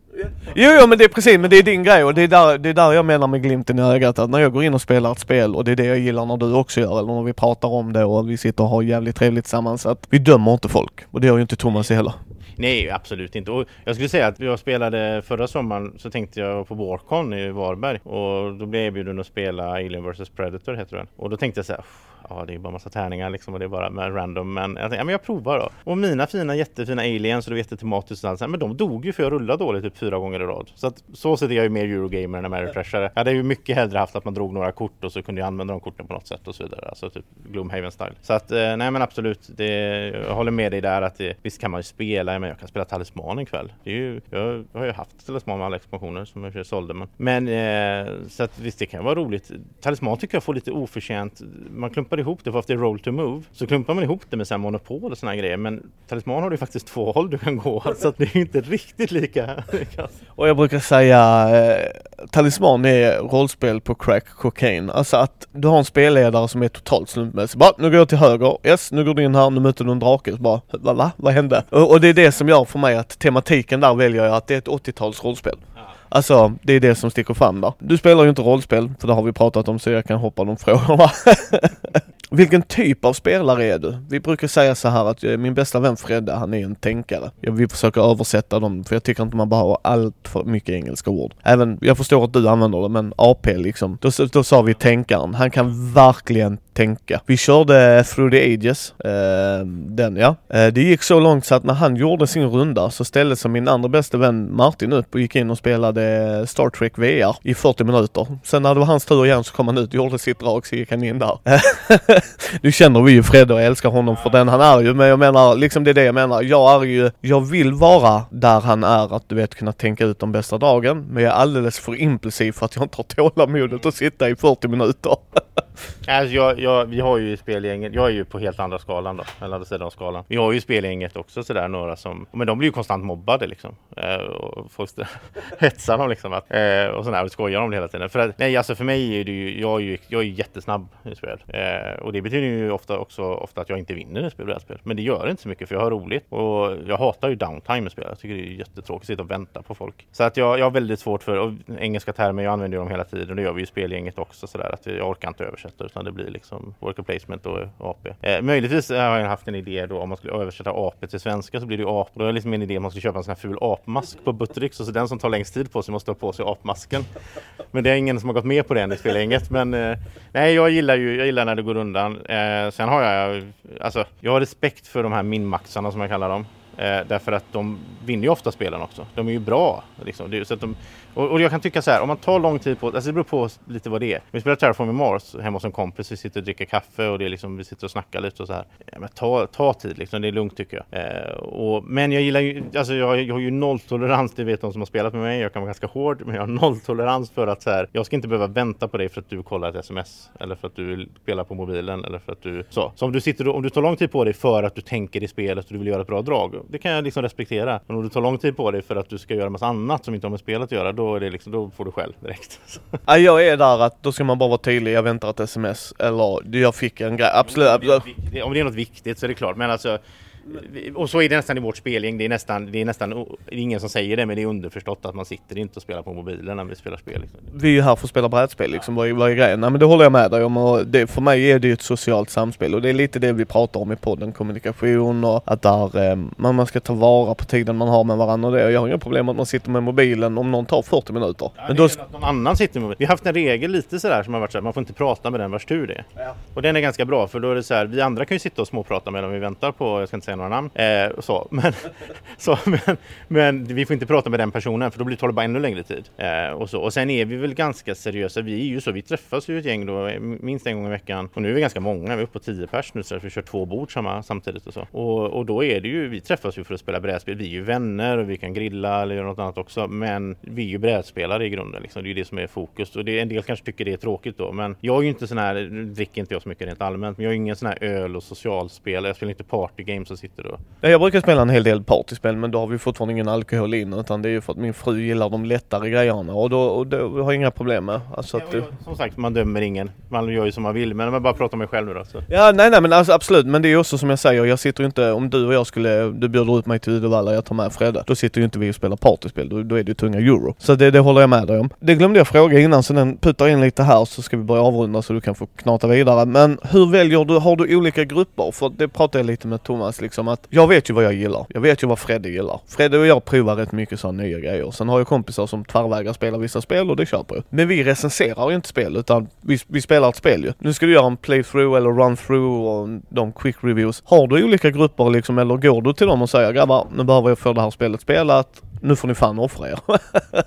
jo, jo, men det är precis, men det är din grej och det är där, det är där jag menar med glimten i ögat att när jag går in och spelar ett spel och det är det jag gillar när du också gör, eller när vi pratar om det och vi sitter och har jävligt trevligt tillsammans, att vi dömer inte folk. Och det gör ju inte Thomas heller. Nej absolut inte. Och jag skulle säga att jag spelade förra sommaren så tänkte jag på Warcon i Varberg och då blev jag erbjuden att spela Alien vs Predator heter den. Och då tänkte jag så här Ja det är bara massa tärningar liksom och det är bara med random men jag tänkte, ja men jag provar då. Och mina fina jättefina aliens och det var jättetematiskt och allt, så här, men de dog ju för jag rullade dåligt typ fyra gånger i rad. Så att så sätt är jag ju mer Eurogamer än Ameritrashare. Jag hade ju mycket hellre haft att man drog några kort och så kunde jag använda de korten på något sätt och så vidare. Alltså typ Gloomhaven style. Så att eh, nej men absolut, det, jag håller med dig där att det, visst kan man ju spela, men jag kan spela Talisman ikväll. Det är ju, jag, jag har ju haft Talisman med alla expansioner som jag sålde. Men, men eh, så att visst det kan vara roligt. Talisman tycker jag får lite oförtjänt, man klumpar ihop det för att det är roll to move. Så klumpar man ihop det med så här monopol och såna här grejer. Men Talisman har du ju faktiskt två håll du kan gå. Så att det är ju inte riktigt lika. Och jag brukar säga eh, Talisman är rollspel på crack cocaine. Alltså att du har en spelledare som är totalt slumpmässig. Bara, nu går jag till höger. Yes, nu går du in här. Nu möter du en drake. Så bara, va? va? Vad hände? Och, och det är det som gör för mig att tematiken där väljer jag att det är ett 80-tals rollspel. Alltså, det är det som sticker fram där. Du spelar ju inte rollspel, för det har vi pratat om så jag kan hoppa de frågorna. Vilken typ av spelare är du? Vi brukar säga så här att eh, min bästa vän Fredde, han är en tänkare. Jag vill försöka översätta dem, för jag tycker inte man behöver allt för mycket engelska ord. Även, jag förstår att du använder det, men AP liksom. Då, då sa vi tänkaren. Han kan verkligen tänka. Vi körde Through the Ages, eh, den ja. Eh, det gick så långt så att när han gjorde sin runda så ställde sig min andra bästa vän Martin upp och gick in och spelade Star Trek VR i 40 minuter. Sen när det var hans tur igen så kom han ut, gjorde sitt drag så gick han in där. nu känner vi ju Fred och älskar honom för den han är ju, men jag menar liksom det är det jag menar. Jag är ju, jag vill vara där han är, att du vet kunna tänka ut de bästa dragen, men jag är alldeles för impulsiv för att jag inte har tålamodet att sitta i 40 minuter. Alltså jag, jag, vi har ju i spelgänget, jag är ju på helt andra skalan då, eller andra sidan av skalan. Vi har ju i spelgänget också sådär några som, men de blir ju konstant mobbade liksom. Eh, och folk hetsar dem liksom att, eh, och sådär och skojar om det hela tiden. För att, nej alltså för mig är det ju, jag är ju, jag är ju jättesnabb i spel. Eh, och det betyder ju ofta också ofta att jag inte vinner i spel, spel. Men det gör inte så mycket för jag har roligt. Och jag hatar ju downtime i spel. Jag tycker det är jättetråkigt att sitta och vänta på folk. Så att jag, jag har väldigt svårt för, och engelska termer, jag använder ju dem hela tiden och det gör vi ju i spelgänget också sådär att jag orkar inte översätta utan det blir liksom Liksom, worker placement och AP. Eh, möjligtvis har jag haft en idé då om man skulle översätta AP till svenska så blir det ju ap. Då har jag liksom en idé om man skulle köpa en sån här ful apmask på Buttericks och så den som tar längst tid på sig måste ha på sig apmasken. Men det är ingen som har gått med på det den i spelgänget. Men eh, nej, jag gillar ju jag gillar när det går undan. Eh, sen har jag alltså, jag har respekt för de här minmaxarna som jag kallar dem. Eh, därför att de vinner ju ofta spelen också. De är ju bra. Liksom. Det, så att de, och, och, jag kan tycka så här, om man tar lång tid på alltså det beror på lite vad det är. Vi spelar Terraform i Mars hemma hos en kompis, vi sitter och dricker kaffe och det är liksom, vi sitter och snackar lite och så här. Ja, men ta, ta tid liksom, det är lugnt tycker jag. Eh, och, men jag gillar ju, alltså jag, jag har ju nolltolerans, det vet de som har spelat med mig, jag kan vara ganska hård, men jag har nolltolerans för att så här, jag ska inte behöva vänta på dig för att du kollar ett sms eller för att du spelar på mobilen eller för att du så. Så om du sitter om du tar lång tid på dig för att du tänker i spelet och du vill göra ett bra drag, det kan jag liksom respektera. Men om du tar lång tid på dig för att du ska göra massa annat som inte har med spelet att göra, då är det liksom, då får du själv direkt. ja, jag är där att då ska man bara vara tydlig, jag väntar ett sms eller jag fick en grej, absolut. Om det är något viktigt så är det klart, men alltså och så är det nästan i vårt spelgäng. Det är nästan, det är nästan det är ingen som säger det, men det är underförstått att man sitter inte och spelar på mobilen när vi spelar spel. Liksom. Vi är ju här för att spela brädspel liksom, vad är, vad är grejen? Nej men det håller jag med dig om och det, för mig är det ju ett socialt samspel och det är lite det vi pratar om i podden, kommunikation och att där, eh, man, man ska ta vara på tiden man har med varandra och det. Jag har inga problem med att man sitter med mobilen om någon tar 40 minuter. Ja, men då... att någon annan sitter med mobilen. Vi har haft en regel lite sådär som har varit såhär, man får inte prata med den vars tur det är. Ja. Och den är ganska bra för då är det så här, vi andra kan ju sitta och småprata medan vi väntar på, jag ska inte säga några namn, eh, så. Men, så men, men, vi får inte prata med den personen för då blir det bara ännu längre tid. Eh, och, så. och sen är vi väl ganska seriösa. Vi är ju så, vi träffas ju ett gäng då eh, minst en gång i veckan. Och nu är vi ganska många, vi är uppe på tio pers nu så vi kör två bord samma, samtidigt och så. Och, och då är det ju, vi träffas ju för att spela brädspel. Vi är ju vänner och vi kan grilla eller göra något annat också. Men vi är ju brädspelare i grunden liksom. Det är ju det som är fokus. Och det, en del kanske tycker det är tråkigt då. Men jag är ju inte sån här, dricker inte jag så mycket rent allmänt, men jag är ingen sån här öl och socialspelare. Jag spelar inte partygames och sitter och... Jag brukar spela en hel del partyspel men då har vi fortfarande ingen alkohol in utan det är ju för att min fru gillar de lättare grejerna och då, och då har jag inga problem med. Alltså att, ja, som sagt, man dömer ingen. Man gör ju som man vill men man bara pratar om mig själv nu då. Så. Ja, nej, nej men alltså, absolut. Men det är också som jag säger, jag sitter ju inte, om du och jag skulle, du bjuder ut mig till Uddevalla, jag tar med Fredde. Då sitter ju inte vi och spelar partyspel, då, då är det ju tunga euro. Så det, det håller jag med dig om. Det glömde jag fråga innan så den puttar in lite här så ska vi börja avrunda så du kan få knata vidare. Men hur väljer du, har du olika grupper? För det pratade jag lite med Thomas liksom att jag vet ju vad jag gillar. Jag vet ju vad Fredde gillar. Fredde och jag provar rätt mycket sådana nya grejer. Sen har jag kompisar som tvärvägrar spela vissa spel och det köper jag. Men vi recenserar ju inte spel utan vi, vi spelar ett spel ju. Nu ska du göra en playthrough eller run-through och de quick reviews. Har du olika grupper liksom eller går du till dem och säger grabbar nu behöver jag få det här spelet spelat nu får ni fan offra er.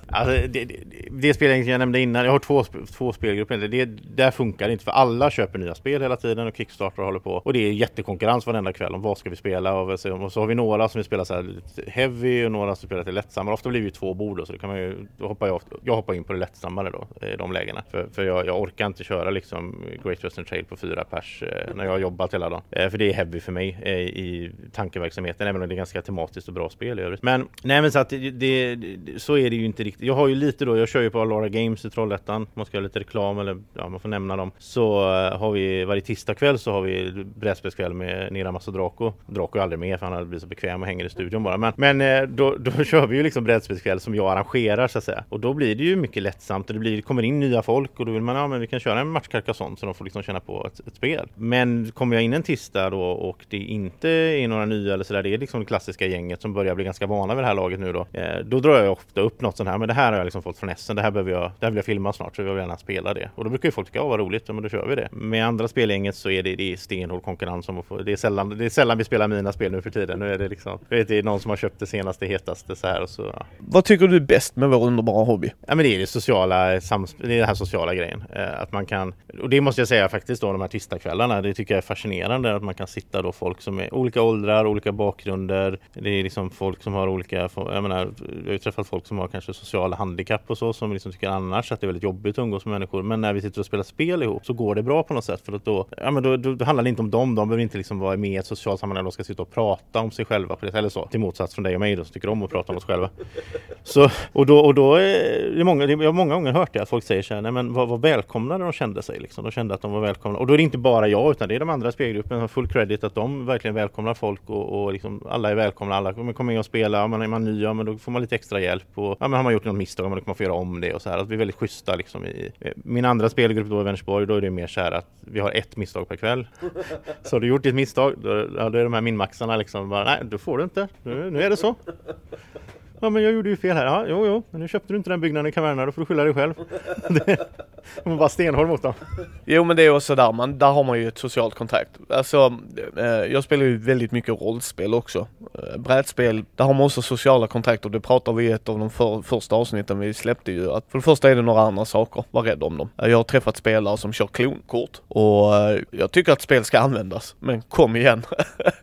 alltså, det, det, det spelet jag nämnde innan, jag har två, två spelgrupper. Det, där funkar det inte för alla köper nya spel hela tiden och Kickstarter håller på. Och det är jättekonkurrens varenda kväll om vad ska vi spela och, så har vi några som vill spela så här heavy och några som spelar till lättsammare. Ofta blir det ju två bord då, så det kan man ju, då hoppar jag, jag hoppar in på det lättsammare då i de lägena. För, för jag, jag, orkar inte köra liksom Great Western Trail på fyra pers eh, när jag har jobbat hela dagen. Eh, för det är heavy för mig eh, i tankeverksamheten även om det är ganska tematiskt och bra spel i övrigt. Men nej men så att det, så är det ju inte riktigt. Jag har ju lite då, jag kör ju på Alara Games i Trollhättan. Man ska göra lite reklam eller ja, man får nämna dem. Så uh, har vi varje tisdagkväll så har vi brädspelskväll med Nira och Draco. Draco är aldrig med för han blir blivit så bekväm och hänger i studion bara. Men, men uh, då, då kör vi ju liksom brädspelskväll som jag arrangerar så att säga. Och då blir det ju mycket lättsamt och det, blir, det kommer in nya folk och då vill man, ja men vi kan köra en match Carcassonne så de får liksom känna på ett, ett, spel. Men kommer jag in en tisdag då och det inte är några nya eller sådär, det är liksom det klassiska gänget som börjar bli ganska vana vid det här laget nu då. Eh, då drar jag ofta upp något sånt här, men det här har jag liksom fått från Essen, det här behöver jag, det här vill jag filma snart så jag vill gärna spela det. Och då brukar ju folk tycka, ja vad roligt, men då kör vi det. Med andra spelgänget så är det, det är stenhård konkurrens om att få, det är sällan, det är sällan vi spelar mina spel nu för tiden. Nu är det liksom, vet, det är någon som har köpt det senaste, hetaste så här och så. Ja. Vad tycker du är bäst med vår underbara hobby? Ja men det är det sociala, det är den här sociala grejen. Eh, att man kan, och det måste jag säga faktiskt då de här tisdagskvällarna, det tycker jag är fascinerande att man kan sitta då folk som är olika åldrar, olika bakgrunder. Det är liksom folk som har olika, jag menar, jag har ju träffat folk som har kanske sociala handikapp och så som liksom tycker annars att det är väldigt jobbigt att umgås med människor. Men när vi sitter och spelar spel ihop så går det bra på något sätt för att då, ja, men då, då, då handlar det inte om dem. De behöver inte liksom vara med i ett socialt sammanhang. De ska sitta och prata om sig själva på det eller så. Till motsats från dig och mig då som tycker om att prata om oss själva. Så, och då, och då eh, är det många, jag har många gånger hört det att folk säger så här, nej men vad, vad välkomnade de kände sig liksom. De kände att de var välkomna. Och då är det inte bara jag utan det är de andra spelgruppen. som har full credit att de verkligen välkomnar folk och, och liksom, alla är välkomna. Alla kommer in och spela. Man är man ny, ja men då får man lite extra hjälp. Och, ja, men har man gjort något misstag, då kan man få göra om det och så här. Att vi är väldigt schyssta liksom i min andra spelgrupp då i Vänersborg, då är det mer så här att vi har ett misstag per kväll. så har du gjort ditt misstag, då, ja, då är de här minmaxarna liksom bara, nej, då får du inte. Nu, nu är det så. Ja men jag gjorde ju fel här. Ja, jo, jo, men nu köpte du inte den byggnaden i Kaverna, då får du skylla dig själv. man var stenhård mot dem. Jo men det är också där man, där har man ju ett socialt kontrakt. Alltså, eh, jag spelar ju väldigt mycket rollspel också. eh, brädspel, där har man också sociala kontakter. Det pratar vi i ett av de för, första avsnitten vi släppte ju. Att för det första är det några andra saker, var rädd om dem. Eh, jag har träffat spelare som kör klonkort och eh, jag tycker att spel ska användas. Men kom igen.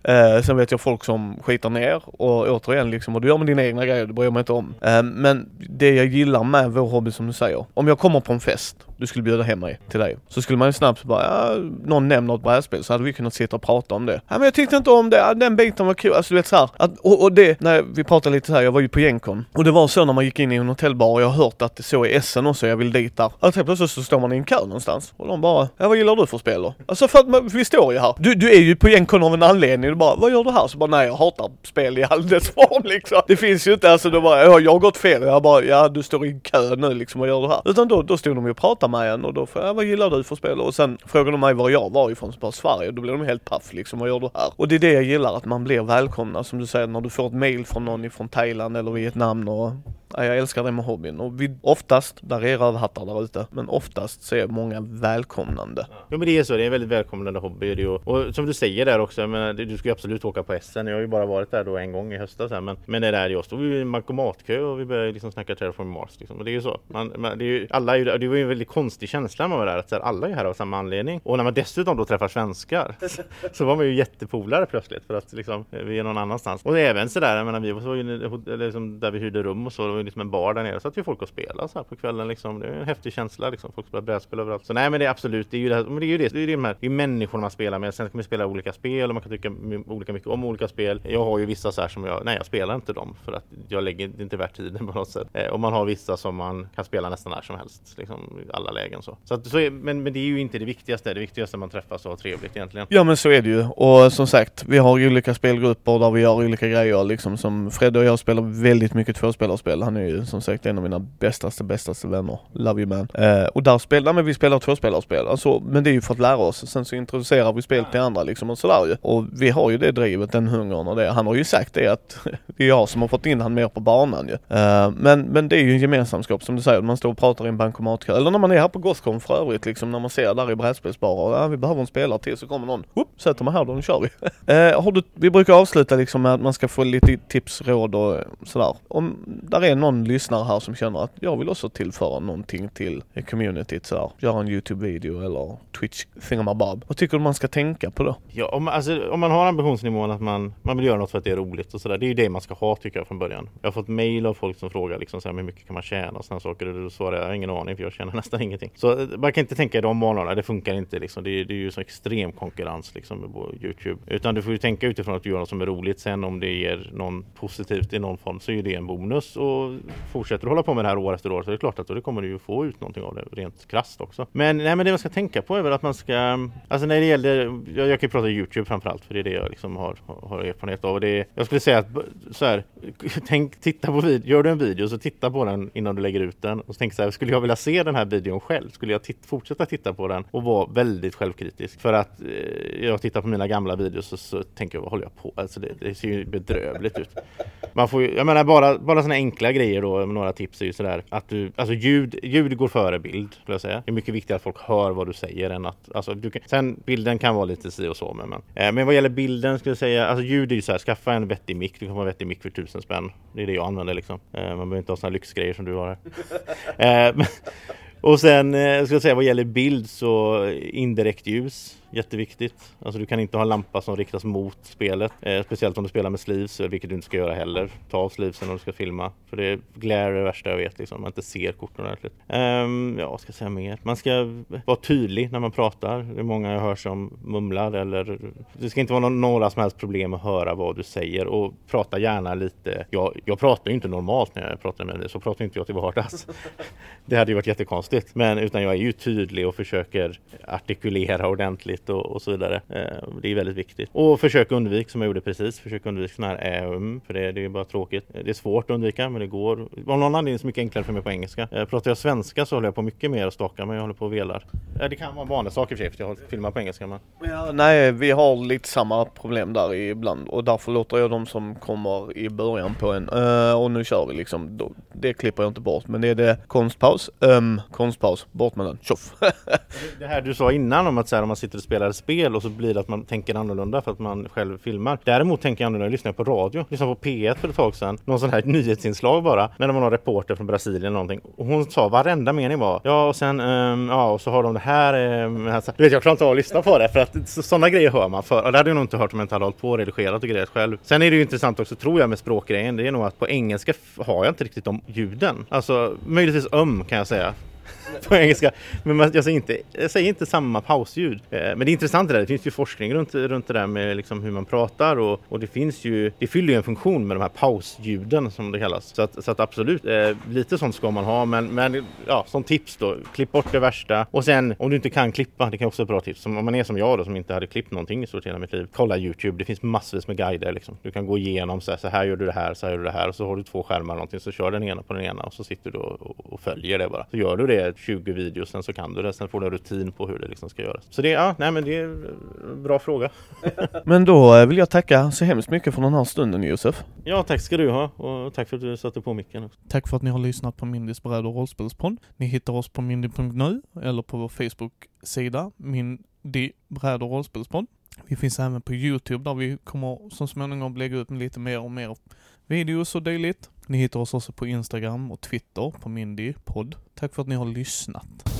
Eh, sen vet jag folk som skitar ner och återigen liksom, och du gör med dina egna grejer, det bryr jag mig inte om. Eh, men det jag gillar med vår hobby som du säger, om jag kommer på en fest, du skulle bjuda hem mig till dig, så skulle man ju snabbt bara, ja, någon nämner ett brädspel så hade vi kunnat sitta och prata om det. Ja men jag tyckte inte om det, den biten var kul, alltså du vet såhär, och, och det, när vi pratade lite så här, jag var ju på Genkon och det var så när man gick in i en hotellbar och jag har hört att det så i Essen också, jag vill dit där. Att helt plötsligt så står man i en kö någonstans och de bara, ja vad gillar du för spel då? Alltså för att man, vi står ju här. Du, du är ju på Genkon av en anledning, du bara, vad gör du här? Så bara, nej jag hatar spel i all dess form liksom. Det finns ju inte, alltså då bara, ja jag har gått fel, jag bara, ja du står i kö nu liksom, vad gör du här? Utan då, då stod de ju och pratade med en och då får jag, vad gillar du för spel? Och sen frågar de mig var jag var ifrån, så bara Sverige, då blir de helt paff liksom, vad gör du här? Och det är det jag gillar, att man blir välkomna, som du säger, när du får ett mail från någon ifrån Thailand eller Vietnam och jag älskar det med hobbyn och vi, oftast, där är rövhattar där ute, men oftast så är många välkomnande. Ja men det är så, det är en väldigt välkomnande hobby det och, och som du säger där också, men du ska ju absolut åka på Essen. Jag har ju bara varit där då en gång i höstas här, men, men det där jag stod i en bankomatkö och vi började liksom snacka Terraform Mars liksom. Och det är ju så. Man, man, det, är ju, alla är ju, det var ju en väldigt konstig känsla när man var där, att så här, alla är här av samma anledning. Och när man dessutom då träffar svenskar så var man ju jättepolare plötsligt för att liksom, eh, vi är någon annanstans. Och även sådär, jag menar vi var ju liksom, där vi hyrde rum och så, ju liksom en bar där nere, så att vi folk och spelade så här på kvällen liksom. Det är en häftig känsla liksom, folk spelar brädspel överallt. Så nej men det är absolut, det är ju det, här, men det är ju det, det är ju de här, det är människorna man spelar med. Sen kan man spela olika spel och man kan tycka olika mycket om olika spel. Jag har ju vissa så här som jag, nej jag spelar inte dem för att jag lägger det är inte värt tiden på något sätt. Eh, och man har vissa som man kan spela nästan när som helst, liksom i alla lägen så. så, att, så är, men, men det är ju inte det viktigaste, det viktigaste är att man träffas och har trevligt egentligen. Ja men så är det ju och som sagt, vi har olika spelgrupper där vi gör olika grejer liksom som Fred och jag spelar väldigt mycket tvåspelarspel. Han är ju som sagt en av mina bästaste, bästaste vänner. Love you man. Eh, och där spelar, men vi spelar tvåspelarspel. Alltså, men det är ju för att lära oss. Sen så introducerar vi spel till andra liksom och sådär ju. Och vi har ju det drivet, den hungern och det. Han har ju sagt det att det är jag som har fått in han mer på banan ju. Uh, men, men det är ju en gemensamskap som du säger, man står och pratar i en bankomatkö. Eller när man är här på Gothcon för övrigt liksom, när man ser där i brädspelsbarer, ja vi behöver en spelare till, så kommer någon, whoop, sätter man här då, nu kör vi. uh, har du, vi brukar avsluta liksom med att man ska få lite tips, råd och sådär. Om där är någon lyssnare här som känner att jag vill också tillföra någonting till communityt sådär, göra en YouTube-video eller Twitch thingamabob. Vad tycker du man ska tänka på då? Ja, om, alltså, om man har ambitionsnivån att man, man vill göra något för att det är roligt och sådär. Det är ju det man ska ha tycker jag från början. Jag har fått mail av folk som frågar liksom så här, hur mycket kan man tjäna och sådana saker. Och då svarar jag, jag har ingen aning för jag tjänar nästan ingenting. Så eh, man kan inte tänka i de banorna, det funkar inte liksom. Det är, det är ju så extrem konkurrens liksom på Youtube. Utan du får ju tänka utifrån att du gör något som är roligt. Sen om det ger någon positivt i någon form så är det en bonus. Och fortsätter du hålla på med det här år efter år så är det klart att då kommer du ju få ut någonting av det rent krasst också. Men, nej, men det man ska tänka på är väl att man ska, alltså när det gäller, jag, jag kan ju prata Youtube framförallt för det är det jag liksom har, har erfarenhet av. Och det, jag skulle säga att så här, tänk, titta på video, gör du en video så titta på den innan du lägger ut den och tänk så här, skulle jag vilja se den här videon själv? Skulle jag titt, fortsätta titta på den och vara väldigt självkritisk? För att eh, jag tittar på mina gamla videos och så tänker jag, vad håller jag på? Alltså det, det ser ju bedrövligt ut. Man får ju, jag menar bara, bara sådana enkla grejer då, några tips är ju sådär att du, alltså ljud, ljud går före bild skulle jag säga. Det är mycket viktigare att folk hör vad du säger än att, alltså du kan, sen bilden kan vara lite si och så men, men, eh, men vad gäller bilden skulle jag säga, alltså ljud är ju så här, skaffa en vettig mick, du kan få en vettig mick för tusen spänn. Det är det jag använder liksom. Eh, man behöver inte ha sådana lyxgrejer som du har här. eh, och sen eh, ska jag säga vad gäller bild så indirekt ljus Jätteviktigt. Alltså du kan inte ha en lampa som riktas mot spelet. Eh, speciellt om du spelar med sleeves, eh, vilket du inte ska göra heller. Ta av sleevesen när du ska filma. För det är glare det värsta jag vet, liksom. man inte ser korten ordentligt. Um, ja, vad ska jag säga mer? Man ska vara tydlig när man pratar. Det är många jag hör som mumlar eller... Det ska inte vara några som helst problem att höra vad du säger och prata gärna lite. Jag, jag pratar ju inte normalt när jag pratar med dig, så pratar inte jag till vardags. det hade ju varit jättekonstigt. Men utan jag är ju tydlig och försöker artikulera ordentligt och, och så vidare. Eh, det är väldigt viktigt. Och försök undvika, som jag gjorde precis, försök undvika sådana här äm, för det, det är bara tråkigt. Det är svårt att undvika, men det går. Av någon anledning är det mycket enklare för mig på engelska. Eh, pratar jag svenska så håller jag på mycket mer och stakar, men jag håller på och velar. Det kan vara vanliga saker för sig, för jag filmar på engelska. Men... Ja, nej, vi har lite samma problem där ibland och därför låter jag de som kommer i början på en uh, och nu kör vi liksom. Det klipper jag inte bort, men det är det konstpaus, um, konstpaus, bort med den, tjoff. det här du sa innan om att så här, om man sitter och inspelade spel och så blir det att man tänker annorlunda för att man själv filmar. Däremot tänker jag annorlunda, jag lyssnar på radio, lyssnade på P1 för ett tag sedan, någon sån här nyhetsinslag bara, när det var någon reporter från Brasilien eller någonting. Och hon sa varenda mening var, ja och sen, um, ja och så har de det här, um, alltså, Du vet jag klarar inte av att lyssna på det för att sådana grejer hör man för. Och det hade jag nog inte hört om jag inte hade hållit på och redigerat och grejat själv. Sen är det ju intressant också tror jag med språkgrejen, det är nog att på engelska har jag inte riktigt de ljuden. Alltså möjligtvis um kan jag säga. på engelska. Men jag säger inte, jag säger inte samma pausljud. Eh, men det är intressant det där. Det finns ju forskning runt, runt det där med liksom hur man pratar och, och det finns ju, det fyller ju en funktion med de här pausljuden som det kallas. Så att, så att absolut, eh, lite sånt ska man ha. Men, men ja, som tips då, klipp bort det värsta. Och sen om du inte kan klippa, det kan också vara ett bra tips. Om man är som jag då som inte hade klippt någonting i stort hela mitt liv. Kolla Youtube, det finns massvis med guider liksom. Du kan gå igenom så här, så här gör du det här, så här gör du det här och så har du två skärmar eller någonting så kör den ena på den ena och så sitter du och, och följer det bara. Så gör du det 20 videos, sen så kan du det. Sen får du en rutin på hur det liksom ska göras. Så det, ja, nej men det är en bra fråga. men då eh, vill jag tacka så hemskt mycket för den här stunden Josef. Ja, tack ska du ha och tack för att du satte på micken. Också. Tack för att ni har lyssnat på Mindys bräd och rollspelspodd. Ni hittar oss på mindy.nu eller på vår Facebook-sida Mindy bräd och rollspelspodd. Vi finns även på Youtube där vi kommer som småningom lägga ut lite mer och mer videos och dylikt. Ni hittar oss också på Instagram och Twitter på Mindy podd. Tack för att ni har lyssnat.